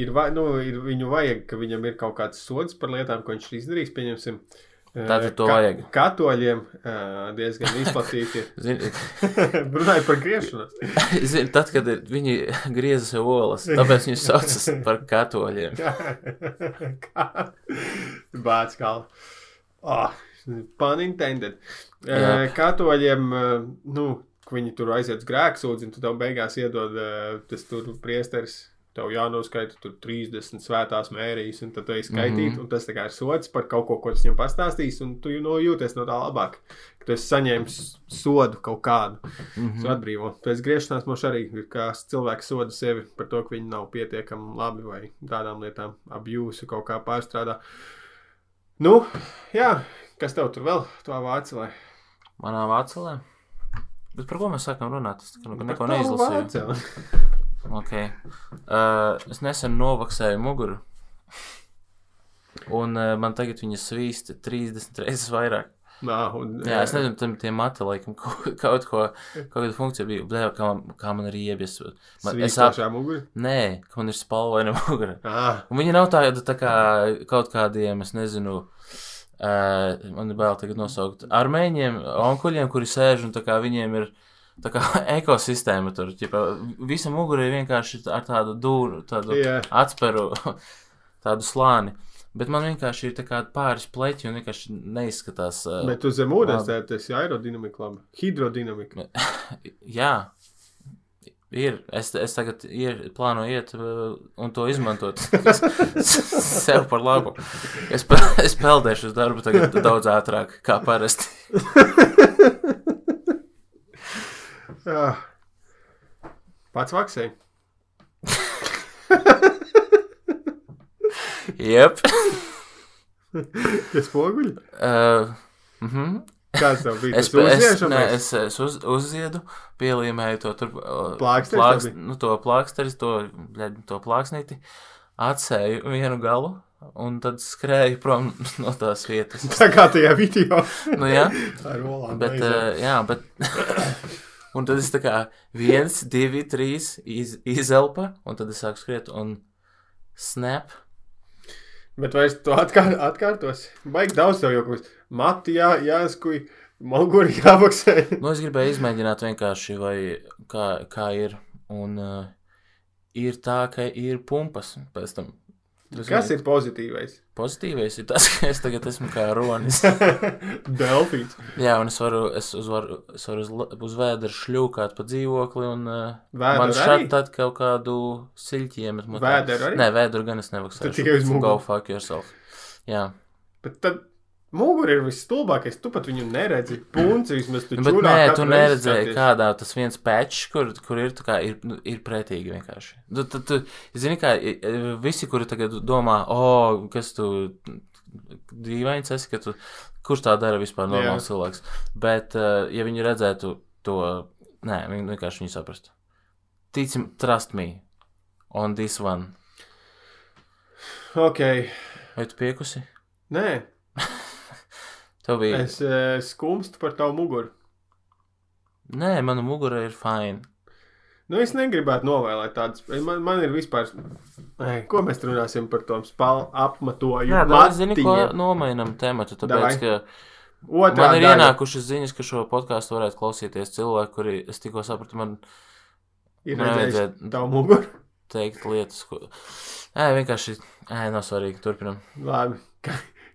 ir, nu, ir viņu vajag, ka viņam ir kaut kāds sods par lietām, ko viņš ir izdarījis, pieņemsim. eh, Tātad to vajag. Katoļiem uh, diezgan izplatīti Runājot par griešanos. zini, tad, kad viņi grieza sev olas, tāpēc viņus saucas par katoļiem. Bācis kā. Oh, pun intended. Jā. Uh, katoļiem, nu, ka viņi tur aiziet uz grēksūdzi, un tu tev beigās iedod tas tur priesteris. Tev jānoskaita tur 30 svētās mērijas, un tad tu ej skaitīt, mm -hmm. un tas ir sots par kaut ko, ko tas viņam pastāstīs, un tu no jūties no tā labāk. Ka tu esi saņēmis sodu kaut kādu, mm -hmm. atbrīvo. Pēc griešanās mums arī ir kā cilvēks soda sevi par to, ka viņi nav pietiekami labi vai tādām lietām apjūsu kaut kā pārstrādā. Nu, jā, kas tev tur vēl, to vācelē? Manā vācelē. Bet par ko mēs sākam runāt? Es neko neizlasīju. Okay. Uh, es nesen novaksēju muguru. Un uh, man tagad viņa svīst 30 reizes vairāk. Nā, un, Jā, es nezinu, tam tie mati, laikam, kaut, kaut ko, kaut kāda funkcija bija. Blē, kā, man- kā man ir iebies. Man, es ap... Svīstošā mugurā. Nē, ka man ir spalvaina mugura. Ah, Un viņa nav tāda tā kā kaut kādiem, es nezinu, uh, man ir bail tagad nosaukt, armēņiem, onkuļiem, kuri sēž un tā kā viņiem ir tā kā ekosistēma tur. Ķipa, visa mugura ir vienkārši ar tādu dūru, tādu Jā. atsperu, tādu slāni. Bet man vienkārši ir pāris pleķi un vienkārši neizskatās. Uh, bet uz zem ūdens tā ir aerodinamika, labi. Hidrodinamika. Jā, ir. Es, es tagad ir, plānoju iet uh, un to izmantot sev par labu. Es, es peldēšu uz darbu tagad daudz ātrāk, kā parasti. Jā. Pats vaksēji. Jep. Kas poguļi? Uh, mhm. Kāds tev bija? Es, es, mēs? es, es uz, uzziedu, pielīmēju to tur uh, Plāksteri bija? nu, to plāksteri, to, to plāksnīti, atsēju vienu galu un tad skrēju prom no tās vietas. Tā kā tajā video. Nu, jā, Ar olām. bet, uh, jā, bet, un tad es tā kā viens, divi, trīs iz, izelpa, un tad es sāku skriet un snap. Bet vai es to atkār, atkārtos? Baigi daudz tev kas. Mati jā, jāskuj, muguri jāvaksē. Nu, es gribēju izmēģināt vienkārši, vai kā, kā ir, un uh, ir tā, ka ir pumpas pēc tam. Tas Kas ir pozitīvais? Pozitīvais ir tas, ka es tagad esmu kā ronis. Delfīns. Jā, un es varu, es uz, varu, es varu uz, uz vēdera šļūkāt pa dzīvokli, un uh, Vēderu man arī? šādi tad kaut kādu siļķi iemet. mutē. Vēderu arī? Nē, vēduru gan es nevaksēšu. Tad tikai uz muguru. Go fuck yourself. Jā. Bet tad muguri ir visstulbākais. Tu pat viņu neredzi. Punci vismaz tu Nu, čurā nē, tu neredzēji, kādā tas viens pečs, kur, kur ir, kā, ir, nu, ir pretīgi vienkārši. Tu, tu, tu, zini, kā visi, kuri tagad domā, o, oh, kas tu dīvains esi, ka tu, kurš tā dara vispār normāls Jā. cilvēks. Bet, uh, ja viņi redzētu to, nē, viņi vienkārši viņu saprastu. Ticim, trust me on this one. Ok. Vai tu piekusi? Nē, Tev bija. es uh, skumstu par tavu muguru. Nē, mana mugura ir fine. Nu, es negribētu novēlēt tādas. Man, man ir vispār. Ai, ko mēs runāsim par to spālu apmatojumu? Jā, daudz zini, ko nomainam tematu, Davai. tāpēc, ka Otrā Man ir daļa. ienākušas ziņas, ka šo podkāstu varētu klausīties cilvēki, kuri, es tikko sapratu, man Ir vajadzētu- tavu muguru. teikt lietas, ko. Nē, vienkārši. Nē, nav svarīgi. Turpinam. Labi.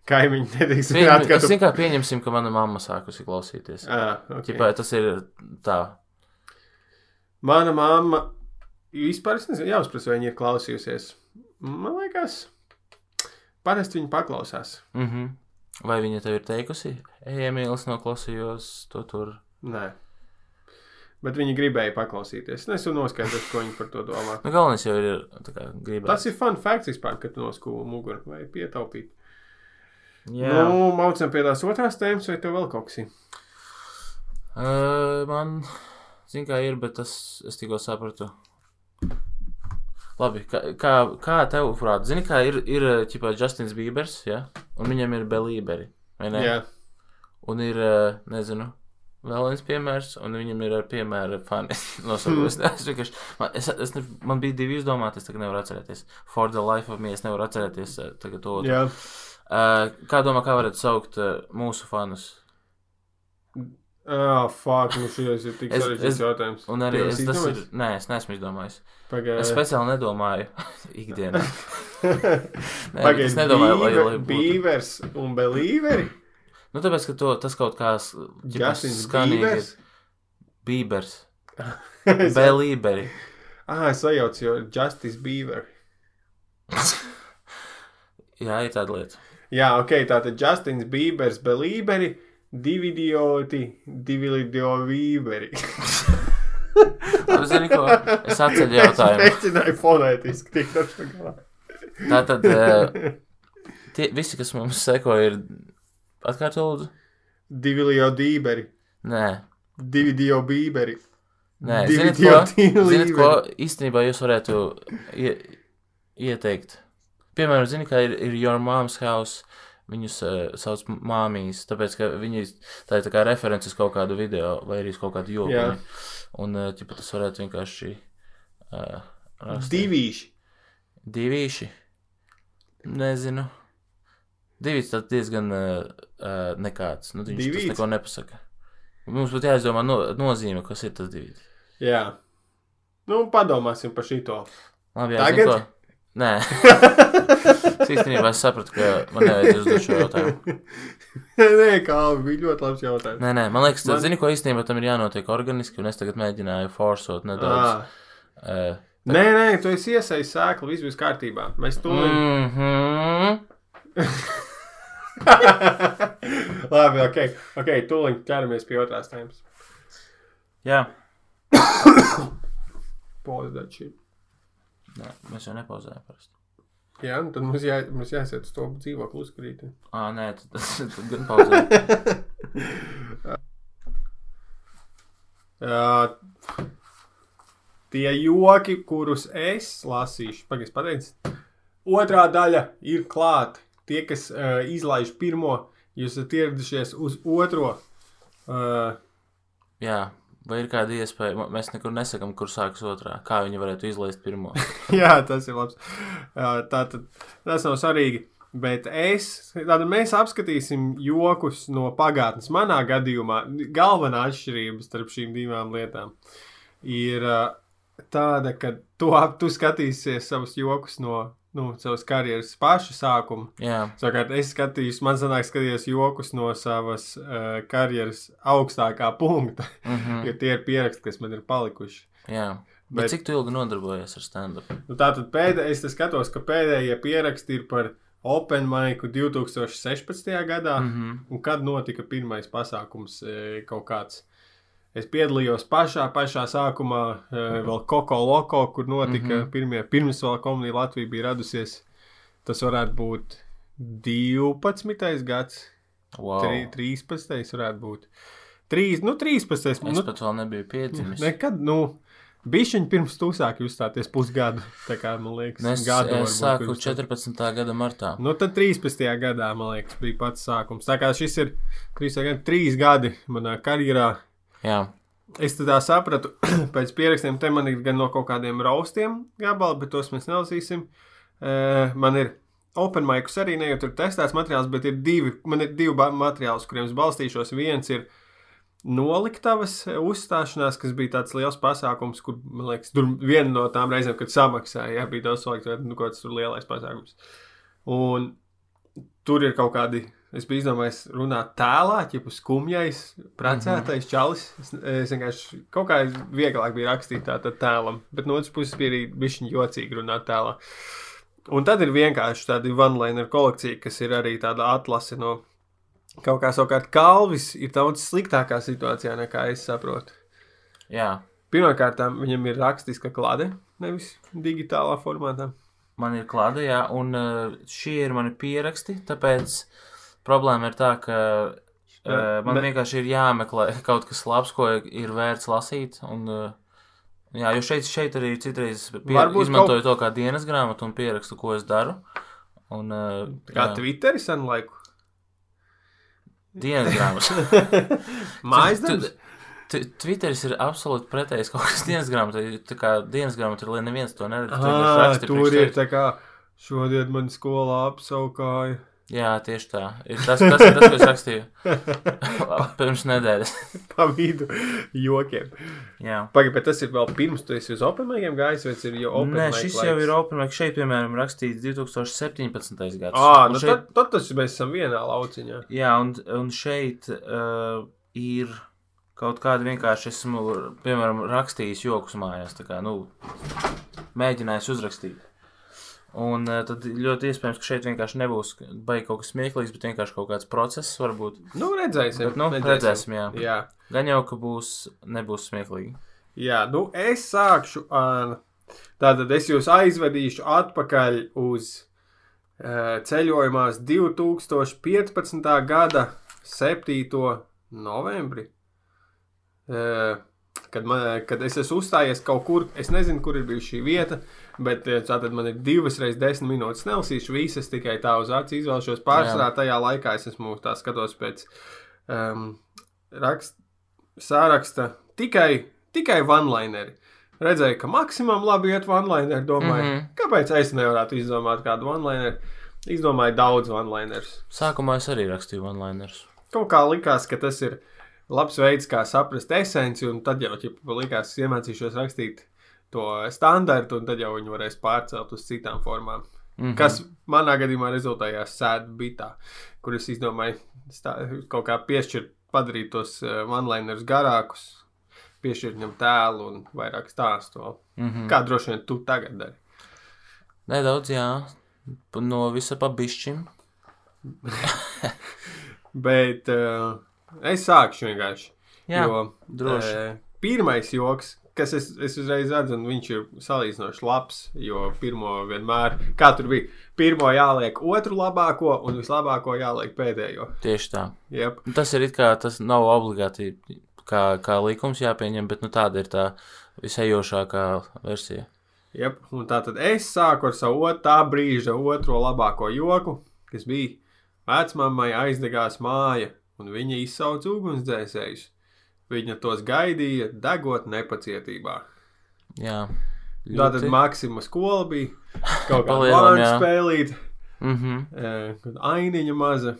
Ka- Kaimiņi nedrīkst Pieņem, zināt, ka es tu. zinu, kā pieņemsim, ka mana mamma sākusi klausīties. Ah, okay. Ķipā, tas ir tā. Mana mamma vispār es nezinu, jāuzprasa, vai viņa ir klausījusies. Man liekas, parasti viņa paklausās. Mm -hmm. Vai viņa tev ir teikusi, ej, Emīls, noklausījos to tur? Nē. Bet viņi gribēja paklausīties. Es nesu noskaidrojis, ko viņi par to domā. Nu, galvenais jau ir kā gribēt. Tas ir fun fakts vispār, kad noskūli muguru vai pietaupīt. Jā. Nu, maucam pie tās otrās tēmas, vai tev vēl kaut kas ir? Uh, man, zin kā ir, bet tas, es tikko sapratu. Labi, kā, kā, kā tev, prāt, zini, kā ir, ir ķipā Justins Bībers, ja? Un viņam ir belīberi, vai ne? Jā, Un ir, eh, nezinu, vēl viens piemērs, un viņam ir ar piemēru fani. Nosaukus. Es vienkārši, man, es, es, man bija divi izdomāti, es tagad nevaru atcerēties. For the life of me, es nevaru atcerēties eh, tagad to. jā. Uh, kā domā, kā varētu saukt uh, mūsu fanus? Ah, fuck, nu šis ir tik Es- sarežģīts es- jautājums. Un arī es, tas ir, nē, es neesmu izdomājis. Es Pagaid. speciāli nedomāju ikdienā. Nē, Pagaid, es nedomāju, lai, lai būtu. Bīvers un Belīveri? Nu, tāpēc, ka to, tas kaut kā s- ģipa Justins skanīgi. Bīvers? Bībers. Es- Belīberi. Ah, es sajaucu, jo Justice Bieber. Jā, ir tāda lieta. Jā, ok, tātad Justins Biebers, Belīberi, divi idioti, divi idio Bīberi. Labi, zini, ko? Es atceļu jautājumu. Es mēģināju fonētiski tikt ar šo galā. Tātad eh, tie, visi, kas mums seko, ir atkārto lūdzu? Divi idio Bīberi, Nē. divi idio Bīberi. Nē, ziniet, ko, ziniet, ko īstenībā jūs varētu ie, ieteikt? Piemēram, zini, ka ir, ir Your Mom's House, viņus uh, sauc māmijas, tāpēc, ka viņi tā ir tā kā references kaut kādu video vai arī uz kaut kādu joku. Jā. Un, uh, ķipa, tas varētu vienkārši uh, rast. Divīši. Divīši? Nezinu. Divi tas diezgan uh, nekāds. Nu, viņš tas Divīts? neko nepasaka. Mums būtu jāizdomā no, nozīme, kas ir tas divi. Jā. Nu, padomāsim par šito. Labi, jā, Tagad? zini ko? Nē. es īstenībā es sapratu, ka man nevajag uzdot šo jautājumu. Nē, kā bija ļoti labs jautājums. Nē, nē, man liekas, tas, Man- zini, ko īstenībā tam ir jānotiek organiski, un es tagad mēģināju forsot nedaudz. Ah. Uh, Nē, nē, tu esi iesaistīts sēklu, viss būs kārtībā. Mēs to mm -hmm. Labi, ok, ok, tūlīt ķeramies pie otrās tēmas. Jā, Pauzēt šī. Nē, mēs jau nepauzējām parasti. Jā, nu tad mums, jā, mums jāiet uz to dzīvokli uzkrīt. Ā, nē, tad, tad, tad gan pauzējām. Uh, tie joki, kurus es lasīšu, pagaidzi, pateicis. Otrā daļa ir klāta. Tie, kas uh, izlaiž pirmo, jūs esat ieradušies uz otro. Uh, Jā, vai ir kāda iespēja, mēs nekur nesakām, kur sākas otrā, kā viņi varētu izlaist pirmo. jā, tas ir labs. Uh, tā tad tas nav svarīgi. Bet es, tātad mēs apskatīsim jokus no pagātnes. Manā gadījumā galvenā atšķirība starp šīm divām lietām ir tāda, ka tu, tu skatīsies savus jokus no nu, savas karjeras paša sākuma. Jā, Savukārt, es skatījos, man sanāk, skatījos jokus no savas uh, karjeras augstākā punkta, mm -hmm. jo tie ir pieraksti, kas man ir palikuši. jā. Bet, Bet- cik ilgi nodarbojies ar stand-up? Nu, Tātad pēdējais, es skatos, ka pēdējie pieraksti ir par Open Maiku 2016. gadā, mm. Mm -hmm. un kad notika pirmais pasākums e, kaut kāds. Es piedalījos pašā, pašā sākumā, e, vēl Koko Loko, kur notika mm. -hmm. pirmie, pirms vēl komunija Latvija bija radusies. Tas varētu būt 12. gads, wow. tri, 13. varētu būt. 3, nu, 13. Es Nu, pat vēl nebiju piedzimis. nekad, nu, bišķiņ pirms tu sāki uzstāties pusgadu, tā kā, man liekas, Nu, Es, gadu es sāku pirms tam. 14. gada martā. Nu, tad 13. gadā, man liekas, bija pats sākums. Tā kā šis ir 13. gadi, 3 gadi manā karjerā. Jā, Es tā sapratu, pēc pierakstiem, te man ir gan no kaut kādiem raustiem gabali, bet tos mēs nelasīsim. Uh, man ir Open Maikus arī ne jau tur testēts materiāls, bet ir divi, man ir divi materiāli, uz kuriem es balstīšos. Viens ir noliktavas uzstāšanās, kas bija tāds liels pasākums, kur, man liekas, tur viena no tām reizēm, kad samaksāja, jā, bija daudz salikt, nu, kaut kāds tur lielais pasākums. Un tur ir kaut kādi, es biju izdomājis runāt tēlā, ja skumjais, precētais čalis. Es, es vienkārši kaut kā vieglāk bija rakstīt tā tēlam, bet no otras puses bija arī bišķiņ jocīgi runāt tēlā. Un tad ir vienkārši tāda one-liner kolekcija, kas ir arī tāda atlase no kaut kā savukārt Kalvis ir daudz sliktākā situācijā nekā es saprotu. jā. Pirmkārt, viņam ir rakstiska klāte, nevis digitālā formātā. Man ir klāte, jā, un uh, šie ir mani pieraksti, tāpēc problēma ir tā, ka uh, man Ne- vienkārši ir jāmeklē kaut kas labs, ko ir vērts lasīt. Un, uh, jā, jo šeit, šeit arī citreiz pie, Varbūt izmantoju to kā dienas grāmatu un pierakstu, ko es daru. Un, uh, Kā jā, Twitter sen laiku. dienas grāmatu. Mājas darbs. Twitteris ir absolūti pretējs kaut kas dienas grāmatai. Tā kā dienas grāmatā ir, lai neviens to neredz. Ah, tur ir tā kā šodien man skolā apsaukāja. Jā, tieši tā. Ir tas, tas, ir tas, ko es rakstīju pirms nedēļas. Pa vidu jokiem. Jā. Pagaid, bet tas ir vēl pirms tu esi uz Openmaikiem gājis, vai tas ir jau Open Nē, šis laiks? jau ir Open Mic. Šeit, piemēram, rakstīts 2017. gads. Ā, nu šeit, tad, tad tas mēs esam vienā lauciņā. Jā, un, un šeit uh, ir kaut kādu vienkārši esmu, piemēram, rakstījis jokus mājās, tā kā, nu, mēģinājis uzrakstīt. Un uh, tad ļoti iespējams, ka šeit vienkārši nebūs baigi kaut kas smieklīgs, bet vienkārši kaut kāds process varbūt. Nu, redzēsim. Bet, nu, redzēsim, jā. jā. Gan jau, ka būs, nebūs smieklīgi. Jā, nu es sākšu ar. Tātad es jūs aizvedīšu atpakaļ uz uh, ceļojumās 2015. gada 7. novembri. Uh, kad, man, kad es esmu uzstājies kaut kur, es nezinu, kur ir bijusi šī vieta, bet tātad man ir divas reizes desmit minūtes. Nelasīšu visas, tikai tā uz acu izvēlēšos. Pārsvarā tajā laikā es esmu tā skatos pēc um, rakst, sāraksta tikai, tikai one-lineri. Redzēju, ka maksimum labi iet one-lineri. Domāju, mm -hmm. kāpēc es nevarētu izdomāt kādu one-lineru? Izdomāju daudz one-linerus. Sākumā es arī rakstīju one-linerus. Kaut kā likās, ka tas ir labs veids, kā saprast esenci, un tad jau, ja likās, iemācīšos rakstīt to standartu, un tad jau viņi varēs pārcelt uz citām formām. Mm -hmm. Kas manā gadījumā rezultējās sēdu bitā, kur es izdomāju stā, kaut kā piešķirt, padarīt tos uh, one-linerus garākus, piešķirt viņam tēlu un vairāk stāstu. Mm -hmm. Kā droši vien tu tagad dari? Nedaudz, jā, no visa pabišķim. Bet uh, es sākšu vienkārši. Jā, jo, droši. Uh, pirmais joks, kas es, es uzreiz redzu, un viņš ir salīdzinoši labs, jo pirmo vienmēr, kā tur bija, pirmo jāliek otru labāko, un vislabāko jāliek pēdējo. Tieši tā. Yep. Tas ir it kā, tas nav obligāti kā, kā likums jāpieņem, bet nu, tāda ir tā visējošākā versija. Yep. Un tā tad es sāku ar savu ot- tā brīža otro labāko joku, kas bija vecmāmai aizdegās māja, un viņa izsauca ugunsdzēsējus. Viņa tos gaidīja, degot nepacietībā. Jā. Tā tad Maksima skola bija kaut kāda jā. spēlīt, Mhm. e, ainiņa maza.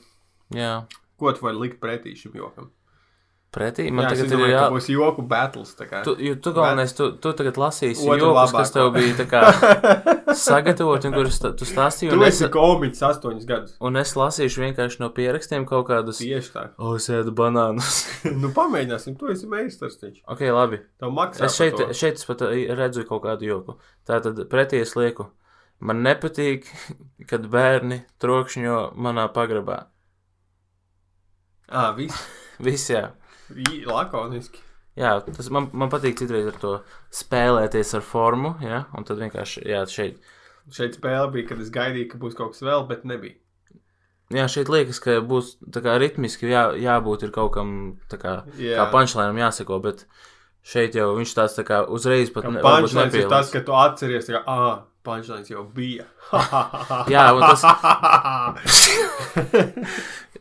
Jā. Ko tu vari likt pretī šim jokam? Pretī man jā, tagad ir domāju, jā. ka būs joku battles. Tu, jo tu galvenais, tu, tu tagad lasīsi Otru jokus, kas labāko. tev bija kā sagatavoti un kurus tu stāstīji. Tu Un es, esi komiķis astoņus gadus. un es lasīšu vienkārši no pierakstiem kaut kādus. Tieši tā. O, es ēdu banānus. nu, pamēģināsim, tu esi meistars taču. ok, labi. Tev maksā. Es šeit, šeit es pat ā, redzu kaut kādu joku. Tā tad pretī es lieku. Man nepatīk, kad bērni trokšņo manā pagrabā. Ā, viss. Viss, jā. Lakoniski. Jā, tas man, man patīk citreiz ar to spēlēties ar formu, jā, un tad vienkārši, jā, šeit, Šeit spēle bija, kad es gaidīju, ka būs kaut kas vēl, bet nebija. jā, šeit liekas, ka būs tā kā ritmiski jā, jābūt ir kaut kam, tā kā, kā punchline jāseko, bet šeit jau viņš tāds tā kā uzreiz pat ne, varbūt Punčlines ir tas, ka tu atceries, ka, ah, punčlines jau bija. Jā, un tas,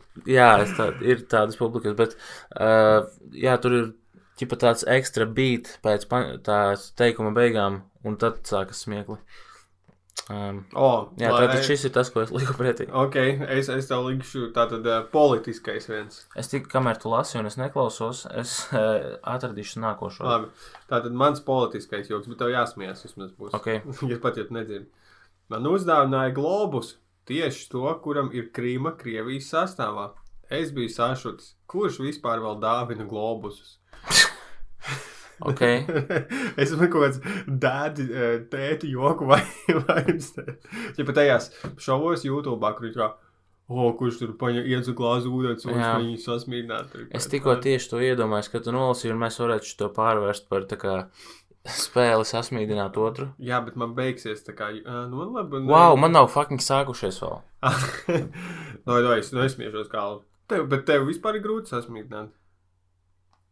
jā, tā, ir tādas publikas, bet, uh, jā, tur ir ķipa tāds ekstra beat pēc tās teikuma beigām, un tad sākas smiekli. Um, oh, jā, tātad šis ir tas, ko es liku pretī. Ok, es, es tev likšu tātad uh, politiskais viens. Es tikai, kamēr tu lasi un es neklausos, es uh, atradīšu nākošo. Labi, tātad mans politiskais joks, bet tev jāsmiejas vismaz būs. Ok. ja pat ja tu nedzirdi. Man uzdāvināja globus tieši to, kuram ir Krīma Krievijas sastāvā. Es biju sašutis, kurš vispār vēl dāvina globusus. Ok, es esmu kaut kāds dēdi, eh, tēti joku vai vairs. Ja pat tajās šovos YouTube, kur ir kā, o, kurš tur paņem iedzu glāzi ūdens un Jā. viņu sasmīdināt. es tikko tieši to iedomājos, ka tu nolasīji, un mēs varētu to pārvērst par tā kā spēli sasmīdināt otru. Jā, bet man beigsies tā kā, nu labi. ne- Wow, man nav fucking sākušies vēl. no, no, es nesmiešos kā. Tev, bet tev vispār ir grūti sasmīdināt.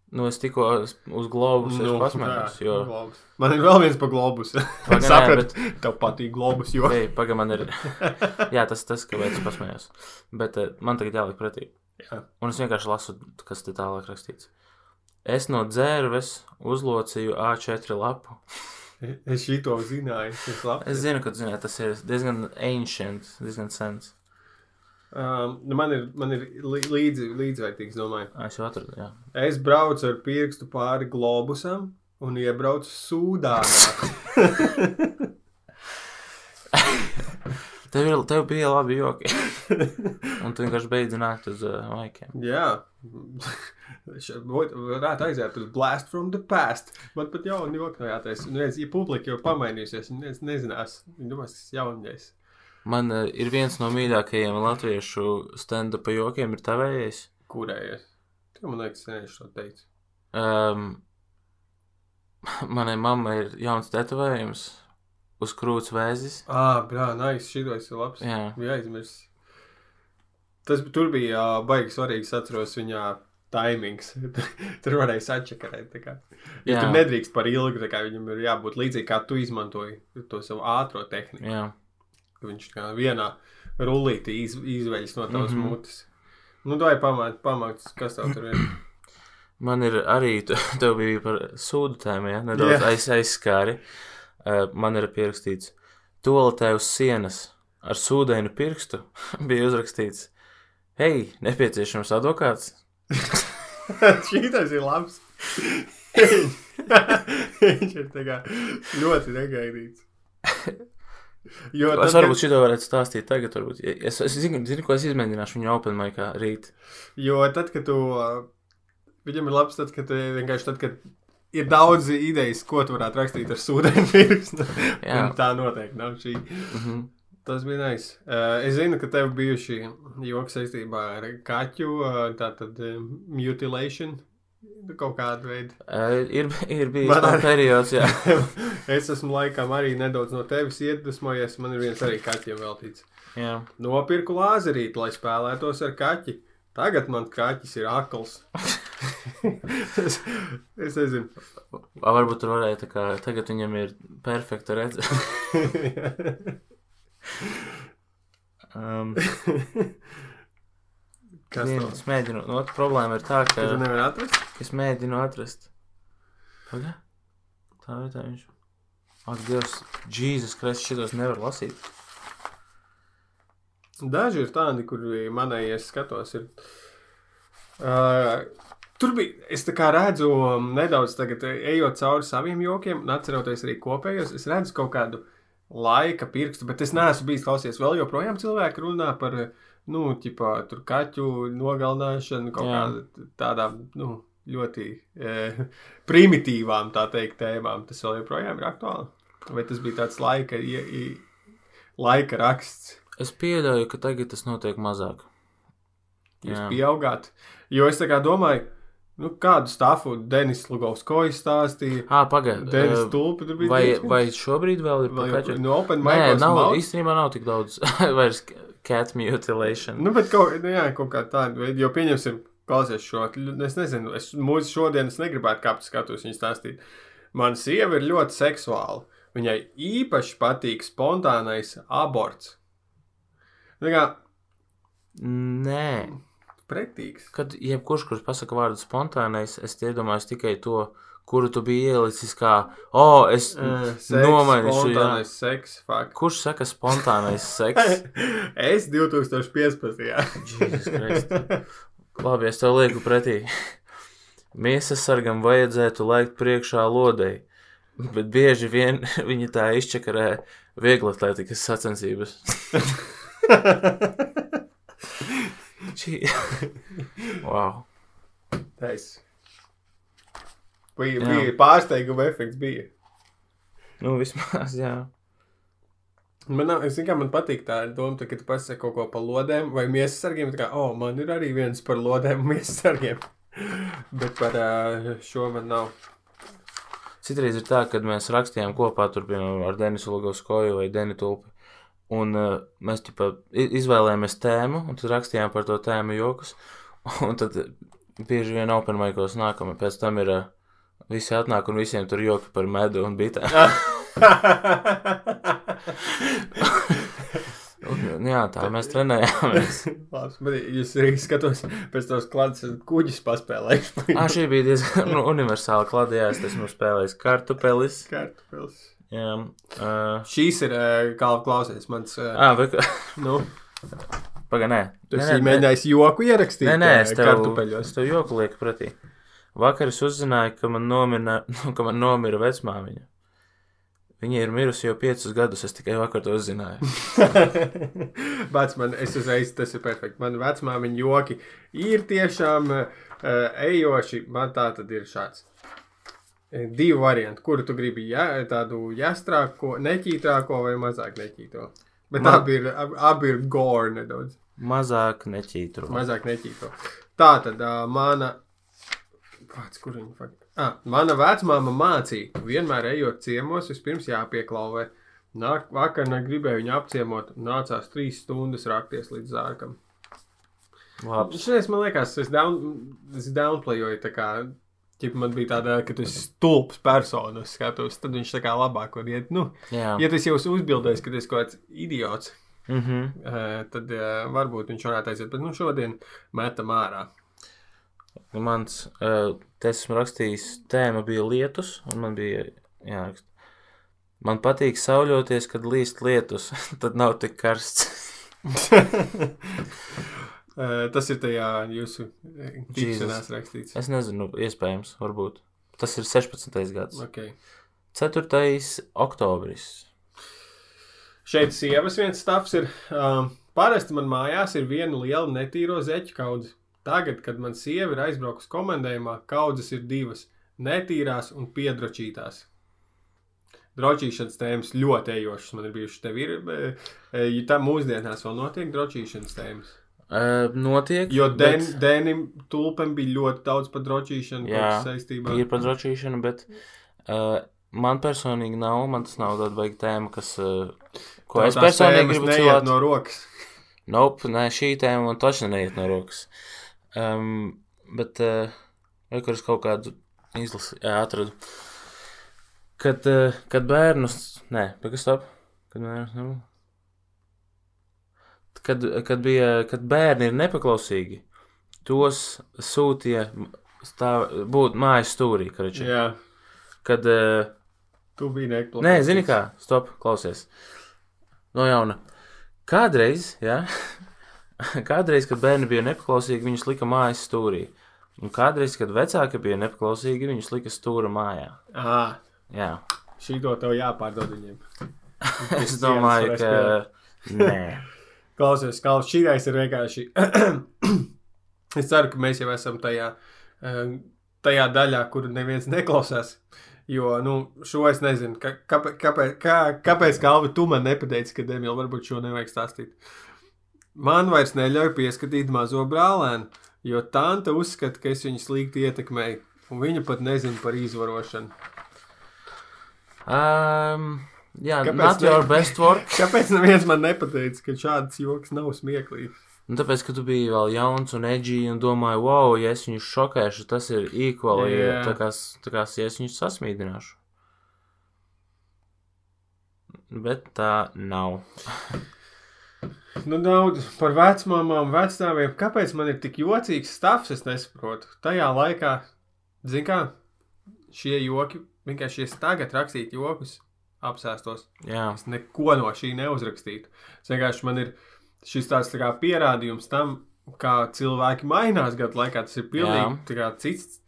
Nu, es tikko uz globus nu, pasmējos, jo... globus. Man ir vēl viens pa globus. Nē, Sapratu, tev patīk globus, jo. Ei, paga, man ir... Jā, tas tas, kāpēc es pasmējos. Bet man tagad jāliek pretī. Jā. Un es vienkārši lasu, kas te tālāk rakstīts. Es no dzērves uzlocīju A4 lapu. Es šito zināju. Labi. Es zinu, ka zini, tas ir diezgan ancient, diezgan sens. Um, man ir, man ir līdzi, līdzvērtīgs, domāju. Es jau atradu, jā. Es braucu ar pirkstu pāri globusam un iebraucu Sūdānā. Tev, ir, tev bija labi joki. Un tu vienkārši beidzi nākt uz uh, maikiem. Jā, varētu aiziet uz Blast from the Past. Man pat nav jātaisa. Nu, ja publika jau pamainījusies, un viens nezinās, viņi domās, kas jaunais. Man uh, ir viens no mīļākajiem latviešu stand-up jokiem, ir tavējais. Kurējies? Tu man liekas, senēši to teici. Um, manai mammai ir jauns tetovējums uz krūts vēzis. Ah, brā, nice, šitos ir labs. Jā, Bija aizmirsis. Tas tur bija jā, baigi svarīgi, es atceros viņa taimings. tur varēja sačakarēt. Jo Jā. tur nedrīkst par ilgu, viņam ir jābūt līdzīgi, kā tu izmantoji to savu ātro tehniku. jā. Viņš kā vienā rullītī iz, izveļas no tavas mm. -hmm. mutes. Nu, dai pamāt, pamāt, kas tev tur ir. Man ir arī, tev bija par sūdu tēmu, ja? nedaudz Jā. aiz, aizskāri. Uh, man ir pierakstīts, toaletē uz sienas ar sūdainu pirkstu bija uzrakstīts, hei, nepieciešams advokāts. Šītais ir labs. Viņš ir ļoti negaidīts. Jo Es varbūt kad, šito varētu stāstīt tagad, varbūt. Es, es zinu, zinu, ko es izmēģināšu viņa open micā rīt. jo tad, kad tu. Viņam ir labs, tad, kad tu vienkārši tad, kad ir daudz idejas, ko tu varētu rakstīt ar. Jā. Un tā noteikti nav šī. Mm -hmm. Tas bija nice. Uh, es zinu, ka tev bijuši joki saistībā ar kaķu, uh, tātad uh, mutilation. Kaut kāda veida. uh, ir, ir bijis Man tāds arī. periods, jā. es esmu laikam arī nedaudz no tevis iedvesmojies. Man ir viens arī kaķiem veltīts. jā. Nopirku lāzerīti, lai spēlētos ar kaķi. Tagad man kaķis ir akls. es, es nezinu. Varbūt tur varēja tā kā tagad viņam ir perfekta redzes. Um, Kas Zini, tas mēģinu, no otras problēma ir tā, ka? Tu nevari atrast? es mēģinu atrast. Paga? Tā vietā viņš. Ak, Dievs, Jēzus Kristus, šitos nevar lasīt. Daži ir tādi, kuri manai es skatos. Ir, uh, tur bija, es tā kā redzu, um, nedaudz tagad, ejot cauri saviem jokiem, un atceroties arī kopējos, es redzu kaut kādu laika pirkstu, bet es neesmu bijis klausies. Vēl joprojām cilvēki runā par, eh, nu, ķipā, tur kaķu nogalināšanu, kaut Jā. kādām tādām, nu, ļoti e, primitīvām, tā teikt, tēmām. Tas vēl joprojām ir aktuāli. Vai tas bija tāds laika, i, i, laika raksts? Es pieļauju, ka tagad tas notiek mazāk. Jūs Jā. pieaugāt. Jo es tā kā domāju, nu, kādu stāstu Denis Lugovskis stāstīja. Ā, pagaid. Denis Tulpa tur bija. Vai, diezgan- vai šobrīd vēl ir kaķu? no Open Nē, Micros nav, Mouth? īstenībā nav tik daudz vairs cat mutilation. Nu, bet kaut, nu, jā, kaut kā tāda veida, jo pieņemsim, klausies šo, es nezinu, es mūsu šodien es negribētu kāpt skatus viņu stāstīt. Man sieva ir ļoti seksuāla. Viņai īpaši patīk spontānais aborts. Tā kā Nē, pretīgs. kad jebkurš, kurš pasaka vārdu spontānais, es iedomājos tikai to, kuru tu biji ielicis kā, oh, es Uh, nomainīšu, jā. spontānais seks, fuck. Kurš saka spontānais seks? es 2015. Jēzus Kristus. Labi, es tev lieku pretī. Miesas sargam vajadzētu laikt priekšā lodei, bet bieži vien viņi tā izčakarē vieglatlētikas sacensības. Šī... wow. Taisa. Bija, bija pārsteiguma efekts. Bija. Nu, vismaz, jā. Man, nav- es kā man patīk tā doma, tā, ka tu pasaki kaut ko par lodēm vai miesas sargiem. Tā kā, oh, man ir arī viens par lodēm un miesas sargiem. Bet par šo man nav. Citreiz ir tā, kad mēs rakstījām kopā tur, piemēram, ar Denisu Logovskoju vai Deni Tulpi. Un uh, mēs ķipa, i- izvēlējāmies tēmu, un tad rakstījām par to tēmu jokus. Un tad bieži vien open micros nākamā, pēc tam ir uh, visi atnāk un visiem tur joki par medu un bitēm. Un, jā, tā mēs trenējāmies. Bet jūs arī skatos pēc tos klāts kuģis paspēlējuši. Ā, šī bija diezgan nu, universāla kladījās, tas mums spēlējas kartupelis. Kartupils. Jā, uh, Šīs ir, uh, kā klausies, mans. Uh, ā, vai, kā- nu, paga, nē. tu esi mēģinājis joku ierakstīt. Nē, nē, ā, es tev, es tev joku lieku pretī. Vakar es uzzināju, ka man nomira, nu, ka man nomira vecmāmiņa. Viņa ir mirusi jau piecus gadus, es tikai vakar to zināju. Vecmāmiņa, es uzreiz tas ir perfekti. Man vecmāmiņa joki ir tiešām uh, ejoši. Man tā tad ir šāds. Eh, Divi varianti, kuru tu gribi, ja, tādu jāstrāko, neķītrāko vai mazāk neķīto. Bet Man- abi ir, ab- abi ir gore nedaudz. Mazāk neķītru. Mazāk neķīto. Tā tad uh, mana. Pats, kur viņa fakti? Ah, mana vecmāma mācīja, ka vienmēr ejot ciemos, vispirms jāpieklauvē. Nāk, vakar negribēju viņu apciemot, nācās trīs stundas rakties līdz zārkam. Šis man liekas, es, down, es downplayoju, ja man bija tāda, ka tu esi stulbs persona, skatos, tad viņš tā kā labāk var iet. Nu, Jā. ja tas jau ir uzbildējis, ka tu esi kaut kāds idiots, Mhm. eh, tad eh, varbūt viņš varētu aiziet, bet nu šodien metam ārā. Nu, Mans, uh, esmu rakstījis, tēma bija lietus, un man bija jāraksta. Man patīk sauļoties, kad līst lietus, tad nav tik karsts. Eh, Tas ir tajā jūsu ģimenēs rakstīts. Es nezinu, iespējams, varbūt. Tas ir 16. gads. Okay. 4. oktobris. Šeit sievas viens stāvs ir. Um, parasti man mājās ir viena liela netīro zeķu kaudze. Tagad, kad man sieva ir aizbraukusi komandējumā, kaudzes ir divas - netīrās un piedrošītās. Drošīšanas tēmas ļoti ejošas man ir bijušas. Tev ir, ja tā mūsdienās vēl notiek drošīšanas tēmas. Uh, notiek. Jo Den, bet- Denim tulpam bija ļoti daudz par drošīšanu Jā, saistībā. ir par drošīšanu, bet uh, man personīgi nav. Man tas nav tāda baigta tēma, kas. Uh, ko es Tās personīgi gribu cilāt. no rokas. Nope, nē, šī tēma man taču neiet no rokas. Um, bet, uh, kur es kaut kādu izlasi, jā, atradu. Kad, uh, kad bērnus, nē, pagaidi, stop. Kad bērnus, nu. Kad, kad bija, kad bērni ir nepaklausīgi, tos sūtīja būt mājas stūrī, karačī. Jā, Kad, uh, tu biji neklausīts. Nē, zini kā, stop, klausies. No jauna. Kādreiz, jā, kādreiz, kad bērni bija nepaklausīgi, viņus lika mājas stūrī. Un kādreiz, kad vecāki bija nepaklausīgi, viņus lika stūra mājā. Ah, Jā, šī to tev jāpārdod viņiem. es domāju, ka nē. Klausies, kā šī reizes ir vienkārši. es ceru, ka mēs jau esam tajā, eh, tajā daļā, kur neviens neklausās. Jo, nu, šo es nezinu, ka, kāpēc, kā, kāpēc Kalvi, tu man nepateici, ka Demīl varbūt šo nevajag stāstīt. Man vairs neļauj pieskatīt mazo brālēnu, jo tante uzskata, ka es viņu slikti ietekmēju, un viņa pat nezina par izvarošanu. Um, jā, Kāpēc not ne? your best work. Kāpēc neviens man nepateica, ka šāds joks nav smieklīgs? Un tāpēc, ka tu biji vēl jauns un edgy un domāji, wow, ja es viņu šokēšu, tas ir ja Jā. tā kā, tā kā ja es viņu sasmīdināšu. Bet tā nav. Nu, daudz par vecmāmām, vecākiem. Kāpēc man ir tik jocīgs stāvs? Es nesaprotu. Tajā laikā, zin kā, šie joki, vienkārši es tagad rakstītu jokus, apsēstos. Jā, Es neko no šī neuzrakstītu. Es vienkārši man ir šis tāds tā kā pierādījums tam, kā cilvēki mainās gadu laikā. Tas ir pilnīgi kā cits.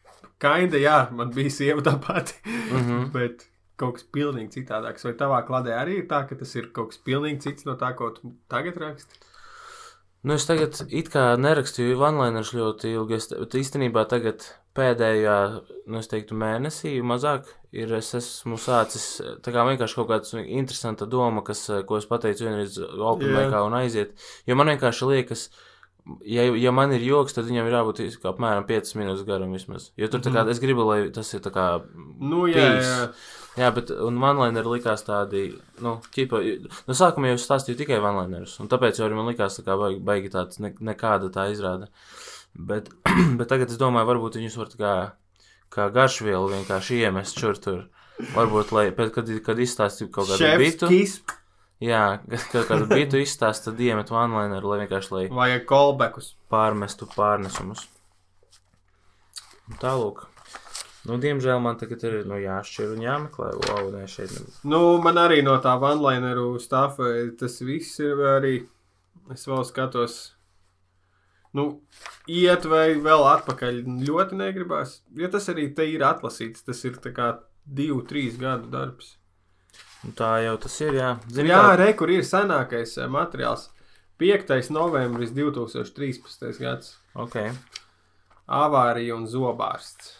Kaida, jā, man bija sieva tā pati. mm -hmm. Bet kaut kas pilnīgi citādāks. Vai tavā kladē arī ir tā, ka tas ir kaut kas pilnīgi cits no tā, ko tu tagad raksti? Nu, es tagad it kā nerakstīju vanlainerus ļoti ilgi, es, bet īstenībā tagad pēdējā, nu, es teiktu, mēnesī mazāk ir, es esmu sācis, tā kā vienkārši kaut kāds interesanta doma, kas, ko es pateicu vienreiz open Jā. micā un aiziet, jo man vienkārši liekas, ja, ja man ir joks, tad viņam ir jābūt apmēram 5 minūtes garam vismaz, jo tur tā kā, es gribu, lai tas ir tā kā Nu, jā, Peace. jā. Jā, bet un vanlaineri likās tādi, nu, ķipa, no sākuma jau stāstīju tikai vanlainerus, un tāpēc jau arī man likās tā kā baigi, tāds, ne, nekāda tā izrāda. Bet, bet tagad es domāju, varbūt viņus var kā, kā garšvielu vienkārši iemest šur tur. Varbūt, lai, pēc, kad, kad izstāstīju kaut kādu bitu, kis jā, kad kādu bitu izstāst, tad iemet vanlaineru, lai vienkārši, lai vajag kolbekus. pārmestu pārnesumus. Tālūk. Nu, diemžēl man tagad ir nu, jāšķir un jāmeklē. Wow, nē, šeit. Nu, man arī no tā vanlaineru stāfa tas viss ir arī. Es vēl skatos. Nu, iet vai vēl atpakaļ ļoti negribās. Jo tas arī te ir atlasīts. Tas ir kā divu, trīs gadu darbs. Nu, Tā jau tas ir, jā. Zini, Jā, kā- re, kur ir senākais eh, materiāls. 5. novembris 2013. gads. Ok, Avārija un zobārsts.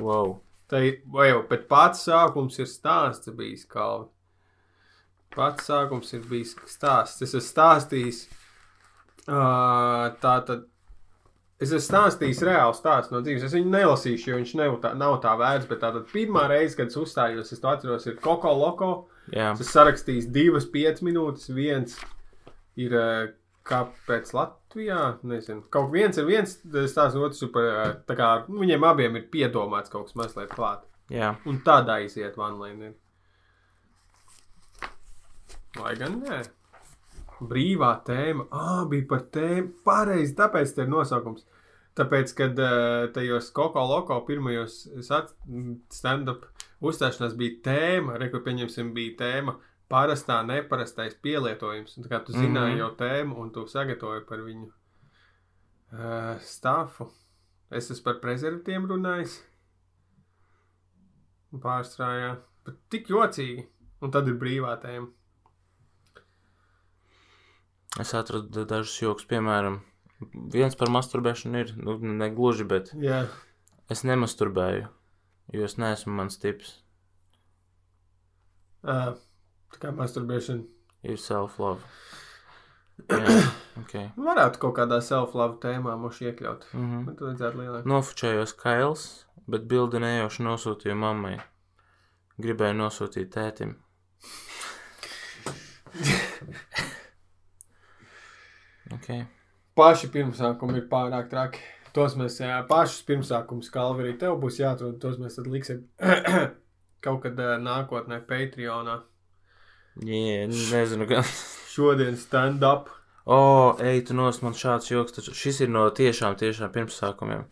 wow. Tā jau, pats sākums ir stāsts bijis kalvi. Pats sākums ir bijis stāsts. Es esmu stāstījis, uh, tā tad, es esmu stāstījis reāli stāstu no dzīves. Es viņu nelasīšu, jo viņš nav tā, nav tā vērts, bet tā pirmā reize, kad es uzstājos, es to atceros, ir Koko Loko. Jā, Es esmu sarakstījis divas, piecas minūtes. Viens ir kāpēc Latvijā, nezinu, kaut viens ir viens stāsts, otrs ir par, tā kā nu, viņiem abiem ir piedomāts kaut kas mazliet klāt. jā. Un tādā iziet vanlīnija. Lai gan nē. Brīvā tēma. Ah, bija par tēmu. Pareizi, tāpēc tā ir nosaukums. Tāpēc, kad tajos Koko Loko pirmajos stand-up uzstāšanās bija tēma, re, kur pieņemsim, bija tēma parastā, neparastais pielietojums. Un Tā kā tu zināji Mhm. jau tēmu un tu sagatavoji par viņu uh, stāfu. Es esmu par prezervatiem runājis. Pārstrājā. Tik jocīgi. Un tad ir brīvā tēma. Es atradu dažus joks, piemēram, viens par masturbēšanu ir, nu, ne gluži, bet Jā, es nemasturbēju, jo es neesmu mans tips. uh, tā kā masturbēšana. Ir self-love. Jā, ok. Varētu kaut kādā self-love tēmā mums iekļaut. Mhm. Bet tad vajadzētu lielāk. Nofočējos kails, bet bildi nejauši nosūtīju mammai. Gribēju nosūtīt tētim. ok. Paši pirmsākumi ir pārāk traki. Tos mēs, jā, pašus pirmsākumus, kā arī tev būs jāatrod, tos mēs liksim kaut kad uh, nākotnē Patreonā. Jā, nezinu, gan. Šodien stand-up. O, oh, ej, tu nos man šāds joks, taču šis ir no tiešām, tiešām pirmsākumiem.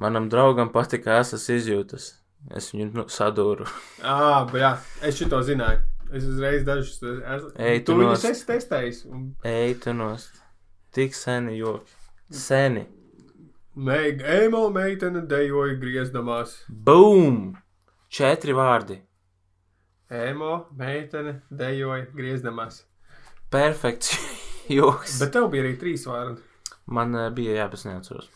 Manam draugam patika esas izjūtas. Es viņu nu, sadūru. Ah, jā, es šito zināju. Es uzreiz dažus. Es, Ej, tu viņus nost. esi testējis. Un Ej, tu nos. Tik seni joki. Seni. Meg, emo meitene dejoja griezdamās. Boom! Četri vārdi. Emo meitene dejoja griezdamās. Perfekts joks. Bet tev bija arī trīs vārdi. Man uh, bija jāpēc neatceros.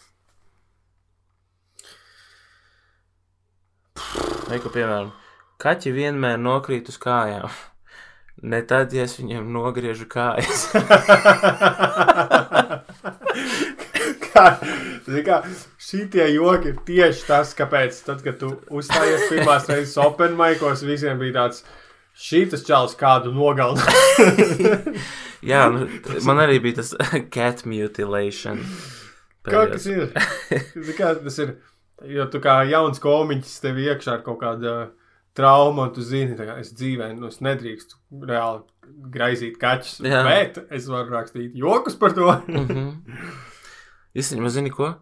Ka, piemēram, kaķi vienmēr nokrīt uz kājām. Ne tad, ja es viņiem nogriežu kājas. kā, kā, šitie joki ir tieši tas, kāpēc, tad, kad tu uzstājies pirmās reizes open maikos, visiem bija tāds, šitas čels kādu nogalināt. Jā, nu, man arī bija tas cat mutilation. Kā tas ir? Kā tas ir? Jo tu kā jauns komiķis tev iekšā ir kaut kāda trauma, un tu zini, ka es dzīvē nu, es nedrīkstu reāli graizīt kaķus. Jā. Bet es varu rakstīt jokus par to. Mm -hmm. Īstenībā, zini ko?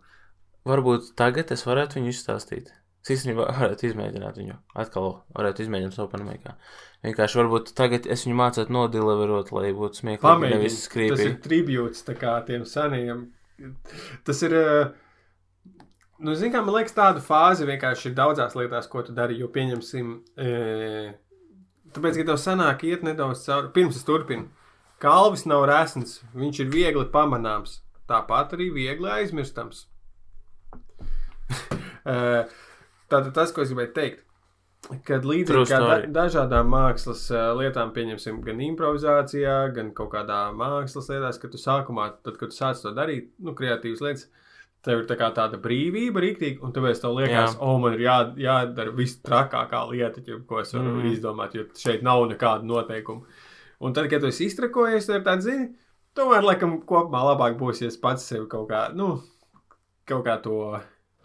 Varbūt tagad es varētu viņu izstāstīt. Es īstenībā varētu izmēģināt viņu. Atkal varētu izmēģināt openmaikā. Vienkārši varbūt tagad es viņu mācētu nodeliverot, lai būtu smieklīgi, Pamēģini. Tas ir tribūts tā kā tiem seniem. Tas ir. eh, Nu, zini, kā man liekas, tāda fāze vienkārši ir daudzās lietās, ko tu dari. Jo, pieņemsim, e, tāpēc, ka tev sanāk iet nedaudz cauri. Pirms es turpinu. Kalvis nav resns, viņš ir viegli pamanāms. Tāpat arī viegli aizmirstams. Eh, Tātad tas, ko es gribēju teikt. Kad līdzīgi kā da, dažādām mākslas uh, lietām, pieņemsim, gan improvizācijā, gan kaut kādā mākslas lietās, kad tu sākumā, tad, kad tu sāc to darīt, nu, kreatīvas lietas, tev ir tā kā tāda brīvība, rīktīgi, un tāpēc tev liekas, o, oh, man ir jā, jādara viss trakākā lieta, ķip, ko es varu mm. izdomāt, jo šeit nav nekāda noteikuma. Un tad, kad tu esi iztrakojies, tad tāds zini, tomēr, laikam, kopumā labāk būs, ja es pats sev kaut kā, nu, kaut kā to.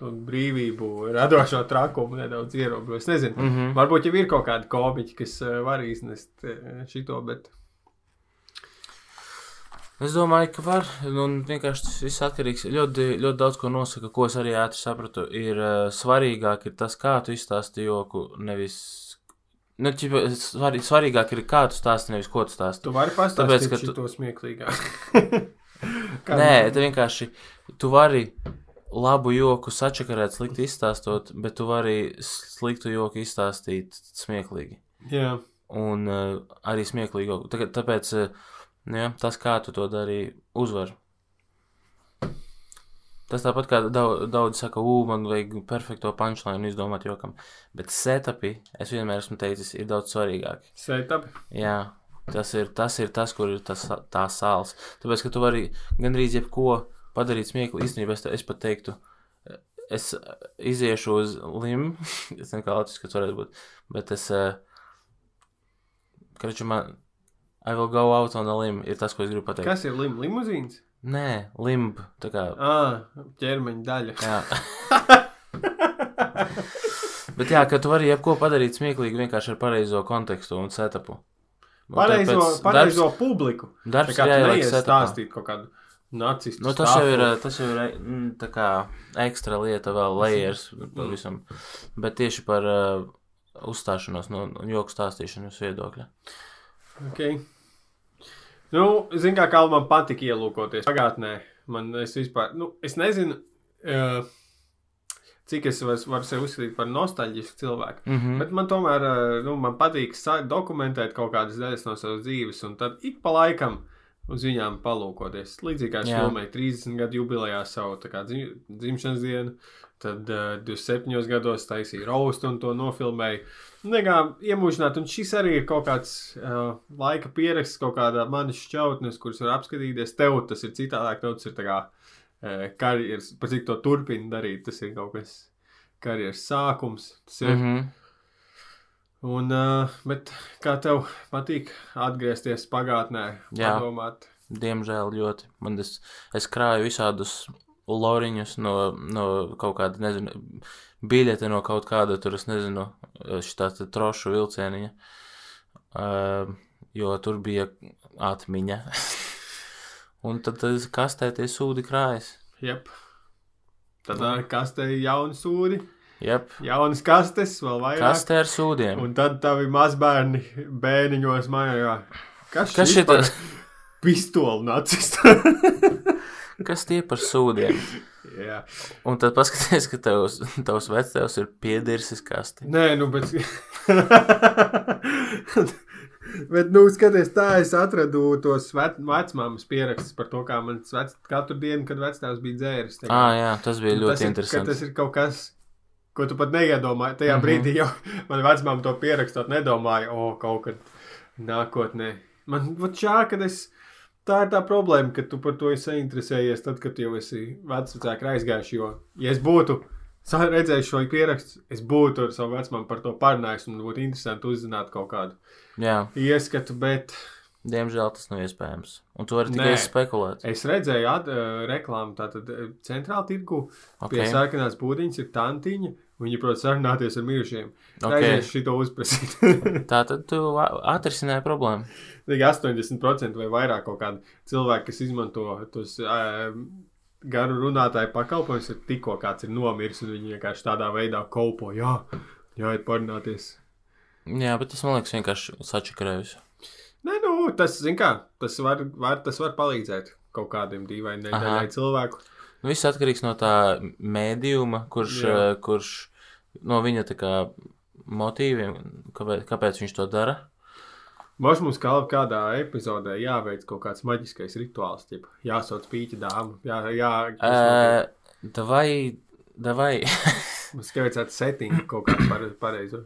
brīvību, radošo trakumu nedaudz ierobežot. Es nezinu, Mm -hmm. Varbūt jau ir kaut kādi komiķi, kas uh, var iznest uh, šito, bet Es domāju, ka var. Un vienkārši tas viss atkarīgs. Ļoti, ļoti daudz ko nosaka, ko es arī ātri sapratu. Ir uh, svarīgāk ir tas, kā tu izstāsti joku, nevis. Nu, ķipa, svarī, svarīgāk ir, kā tu stāsti, nevis ko tu stāsti. tu vari pastāstīt par tu- to smieklīgāk. Kā Nē, tā vienkārši tu vari labu joku sačakarēt, slikti izstāstot, bet tu vari sliktu joku izstāstīt smieklīgi. Jā, un uh, arī smieklīgo. Tā, tāpēc uh, jā, tas, kā tu to darīji, uzvar. Tas tāpat kā daudz, daudz saka, ū, man vajag perfekto punchline izdomāt jokam. Bet setupi, es vienmēr esmu teicis, ir daudz svarīgāki. Setup. Jā, tas ir tas, ir tas kur ir tas, tā sāls. Tāpēc, ka tu vari gandrīz jebko padarīt smieklīgi. Īstenībā es, es pat teiktu, es iziešu uz lim, es nezinu, kā latviešu tas varētu būt, bet es, kraču man, I will go out on a limb, ir tas, ko es gribu pateikt. Kas ir lim limuzīns? Nē, limb, tā kā. Ah, ķermeņa daļa. Jā. Bet jā, ka tu vari jebko padarīt smieklīgi vienkārši ar pareizo kontekstu un setupu. Un Pareizo, pareizo publiku. Darbs, Tā kā darbs tu neies stāstīt kaut kādu nacistu. Nu, tas jau ir, tas jau ir mm, tā kā ekstra lieta, vēl layers pavisam. Bet tieši par uh, uzstāšanos no no joku stāstīšanas viedokļa. Okay. Nu, zin kā, kā man patika ielūkoties pagātnē. Man es vispār, nu, es nezinu, uh, cik es varu var sevi uzskatīt par nostalģisku cilvēku. Mm -hmm. Bet man tomēr, uh, nu, man patīk dokumentēt kaut kādas daļas no savas dzīves, un tad ik pa laikam uz viņām palūkoties. Līdzīgi kā es filmēju 30 gadu jubilejā savu dzim, dzimšanas dienu, tad uh, 27 gados taisīju raustu un to nofilmēju. Negā iemūžināt, un šis arī ir kaut kāds uh, laika pieraksts, kaut kāda manas šķautnes, kuras var apskatīties. Tev tas ir citādāk, tev tas ir tā kā uh, karjeras, par cik to turpina darīt, tas ir kaut kas karjeras sākums. Tas ir. Mm -hmm. Un, uh, bet kā tev patīk atgriezties pagātnē, Jā. padomāt? Diemžēl ļoti. Man es, es krāju visādus loriņus no, no kaut kāda, nezinu, biļete no kaut kāda, tur es nezinu, te trošu vilcieniņa. Uh, jo tur bija atmiņa. Un tad tas kastē tie sūdi krājas. Jep. Tad ar kastē jauni sūdi, Jep, jaunas kastes, vēl vairāk. kastē ar sūdiem. Un tad tavi mazbērni bēniņos mājā. Kas, Kas šis šitas? Pistoli nacists. Kas tie par sūdiem? Jā. Un tad paskaties, ka tavs, tavs vectēvs ir piedirsis kasti. Nē, nu, bet. bet, nu, skaties, tā es atradu tos vec, vecmāmas pierakstus par to, kā man vec, katru dienu, kad vectēvs bija dzēris. tā kā- Ah, jā, tas bija Un ļoti tas ir, interesanti. Tas ir kaut kas, ko tu pat neiedomāji. Tajā mm. -hmm. brīdī jau man vecmāma to pierakstot, nedomāja, o, kaut kad nākotnē. Man vat šā, kad es. Tā ir tā problēma, ka tu par to esi interesējies, tad, kad jau esi vecāki aizgājuši. Jo, ja es būtu redzējis šo pierakstu, es būtu ar savu vecmāmu par to parunājis, un būtu interesanti uzzināt kaut kādu Jā, ieskatu. Bet diemžēl tas nav iespējams. Un tu vari Nē. tikai spekulēt. es redzēju at, uh, reklāmu, tātad uh, centrāla tirgu Okay. Pie sarkanās būdiņas ir tantiņa, un viņa prot sarunāties ar mirušiem. Ok. Okay. Aizies šito uzprasīt. Tā tad tu atrisināji problēmu. Tik 80% vai vairāk kaut kādi cilvēki, kas izmanto tos uh, garu runātāju pakalpojumus, ir tikko kāds ir nomiris, un viņi vienkārši tādā veidā kolpo. Jā, jāiet parunāties. Jā, bet tas man liekas vienkārši sačakarējis. Nē, nu, tas, kā, tas var, var, tas var palīdzēt kaut kādiem dīvainiem cilvēku. Nu, viss atkarīgs no tā mēdījuma, kurš, Jā. kurš no viņa kā motīviem, kāpēc, kāpēc viņš to dara. Mums mums kā kādā epizodē jāveic kaut kāds maģiskais rituāls, tip, jāsauc pīķa dāmu, jā, jā, Uh, davai, davai. Mums tikai vajadzētu settingu kaut kādu pare, pareizo.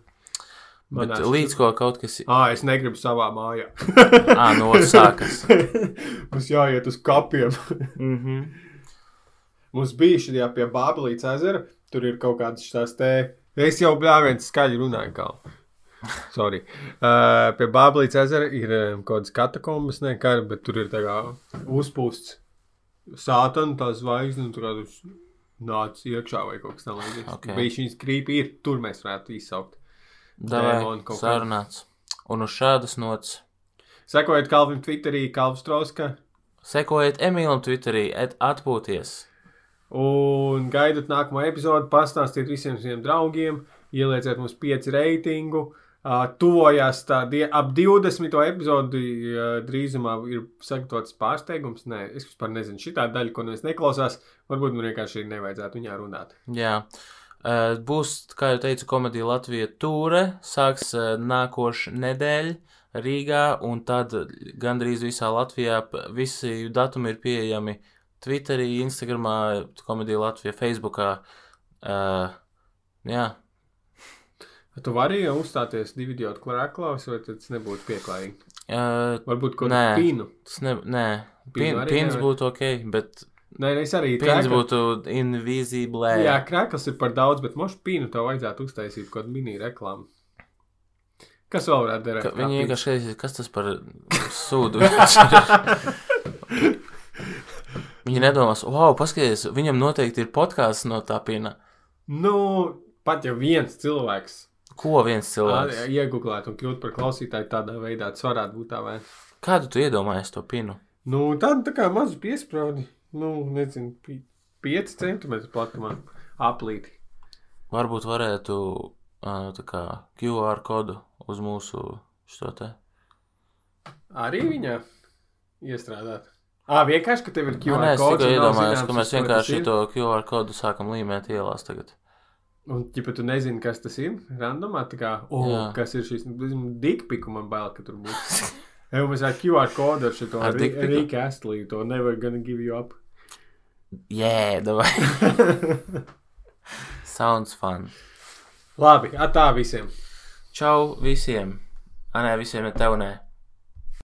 bet Manā līdz ko kaut kas. Ā, es negribu savā mājā. Ā, no otras sākas. Mums jāiet uz kapiem. mm -hmm. Mums bija šajā pie Bābelītes ezera. Tur ir kaut kādas šīs te. Es jau bļāviens skaļi runāju, kā. Sorry. Uh, pie Bābelītes ezera ir um, kaut kādas katakombas, ne kara, bet tur ir tā kā uzpūsts sātana, tā zvaigzne, un tur kādus nāc iekšā vai kaut kas tamlīdzīgs. Ok. Okay. Bija šīs krīpi ir, tur mēs varētu izsaukt. Kā. sarunāts. Un uz šādas nots. Sekojiet Kalvim Twitterī, Kalvs Trauska. Sekojiet Emīlam Twitterī, atpūties. Un gaidat nākamo epizodi, pastāstiet visiem saviem draugiem, ielieciet mums pieci reitingu. Uh, tuvojās tā die, ap 20. epizodi uh, drīzumā ir sagatavots pārsteigums. Nē, es vispār nezinu, šī tā daļa, ko neviens neklausās. Varbūt man vienkārši nevajadzētu viņā runāt. Jā. Uh, būs, kā jau teicu, komēdija Latvija tūre, sāks uh, nākošu nedēļu Rīgā, un tad gandrīz visā Latvijā visi datumi ir pieejami Twitterī, Instagramā, komēdija Latvija, Facebookā. Uh, jā, Tu vari uzstāties divu idiotu klāklaus, vai tas nebūtu pieklājīgi? uh, Varbūt kaut Nē. kādu pīnu. tas ne, nē, pins nevar? būtu ok, bet Nē, es arī pins krēklu- būtu invisible. Jā, krāklis ir par daudz, bet mošu pīnu tev vajadzētu uztaisīt kaut kādu mini reklāmu. Kas vēl varētu kā viņi pīns? vienkārši skatīsies, kas tas par sūdu. viņi nedomās, wow, paskatieties, viņam noteikti ir podkāsts no tā pina. Nu, pat ja viens cilvēks Ko viens cilvēks? iegūlētu un kļūtu par klausītāju tādā veidā, tas varētu būt tā vai. Kādu tu iedomājies to pinu? Nu, tāda tā kā maza piesprādi, nu, nezinu, 5 centimetru platumā aplīti. Varbūt varētu tā kā QR kodu uz mūsu šo te. Arī viņā iestrādāt. Ā, vienkārši, ka tev ir QR nē, es kods. tikai iedomājos, ka mēs vienkārši to QR kodu sākam līmēt ielās tagad. Un, ja tu nezini, kas tas ir, randomā, tā kā, oh, Jā. kas ir šis dikpiku, man bail, ka tur būs. Jau mēs ar QR kodu ar šo? Rīka Astlī, to never gonna give you up. Jē, davai. Sounds fun. Labi, atā visiem. Čau visiem. Anē, visiem ne tev nē.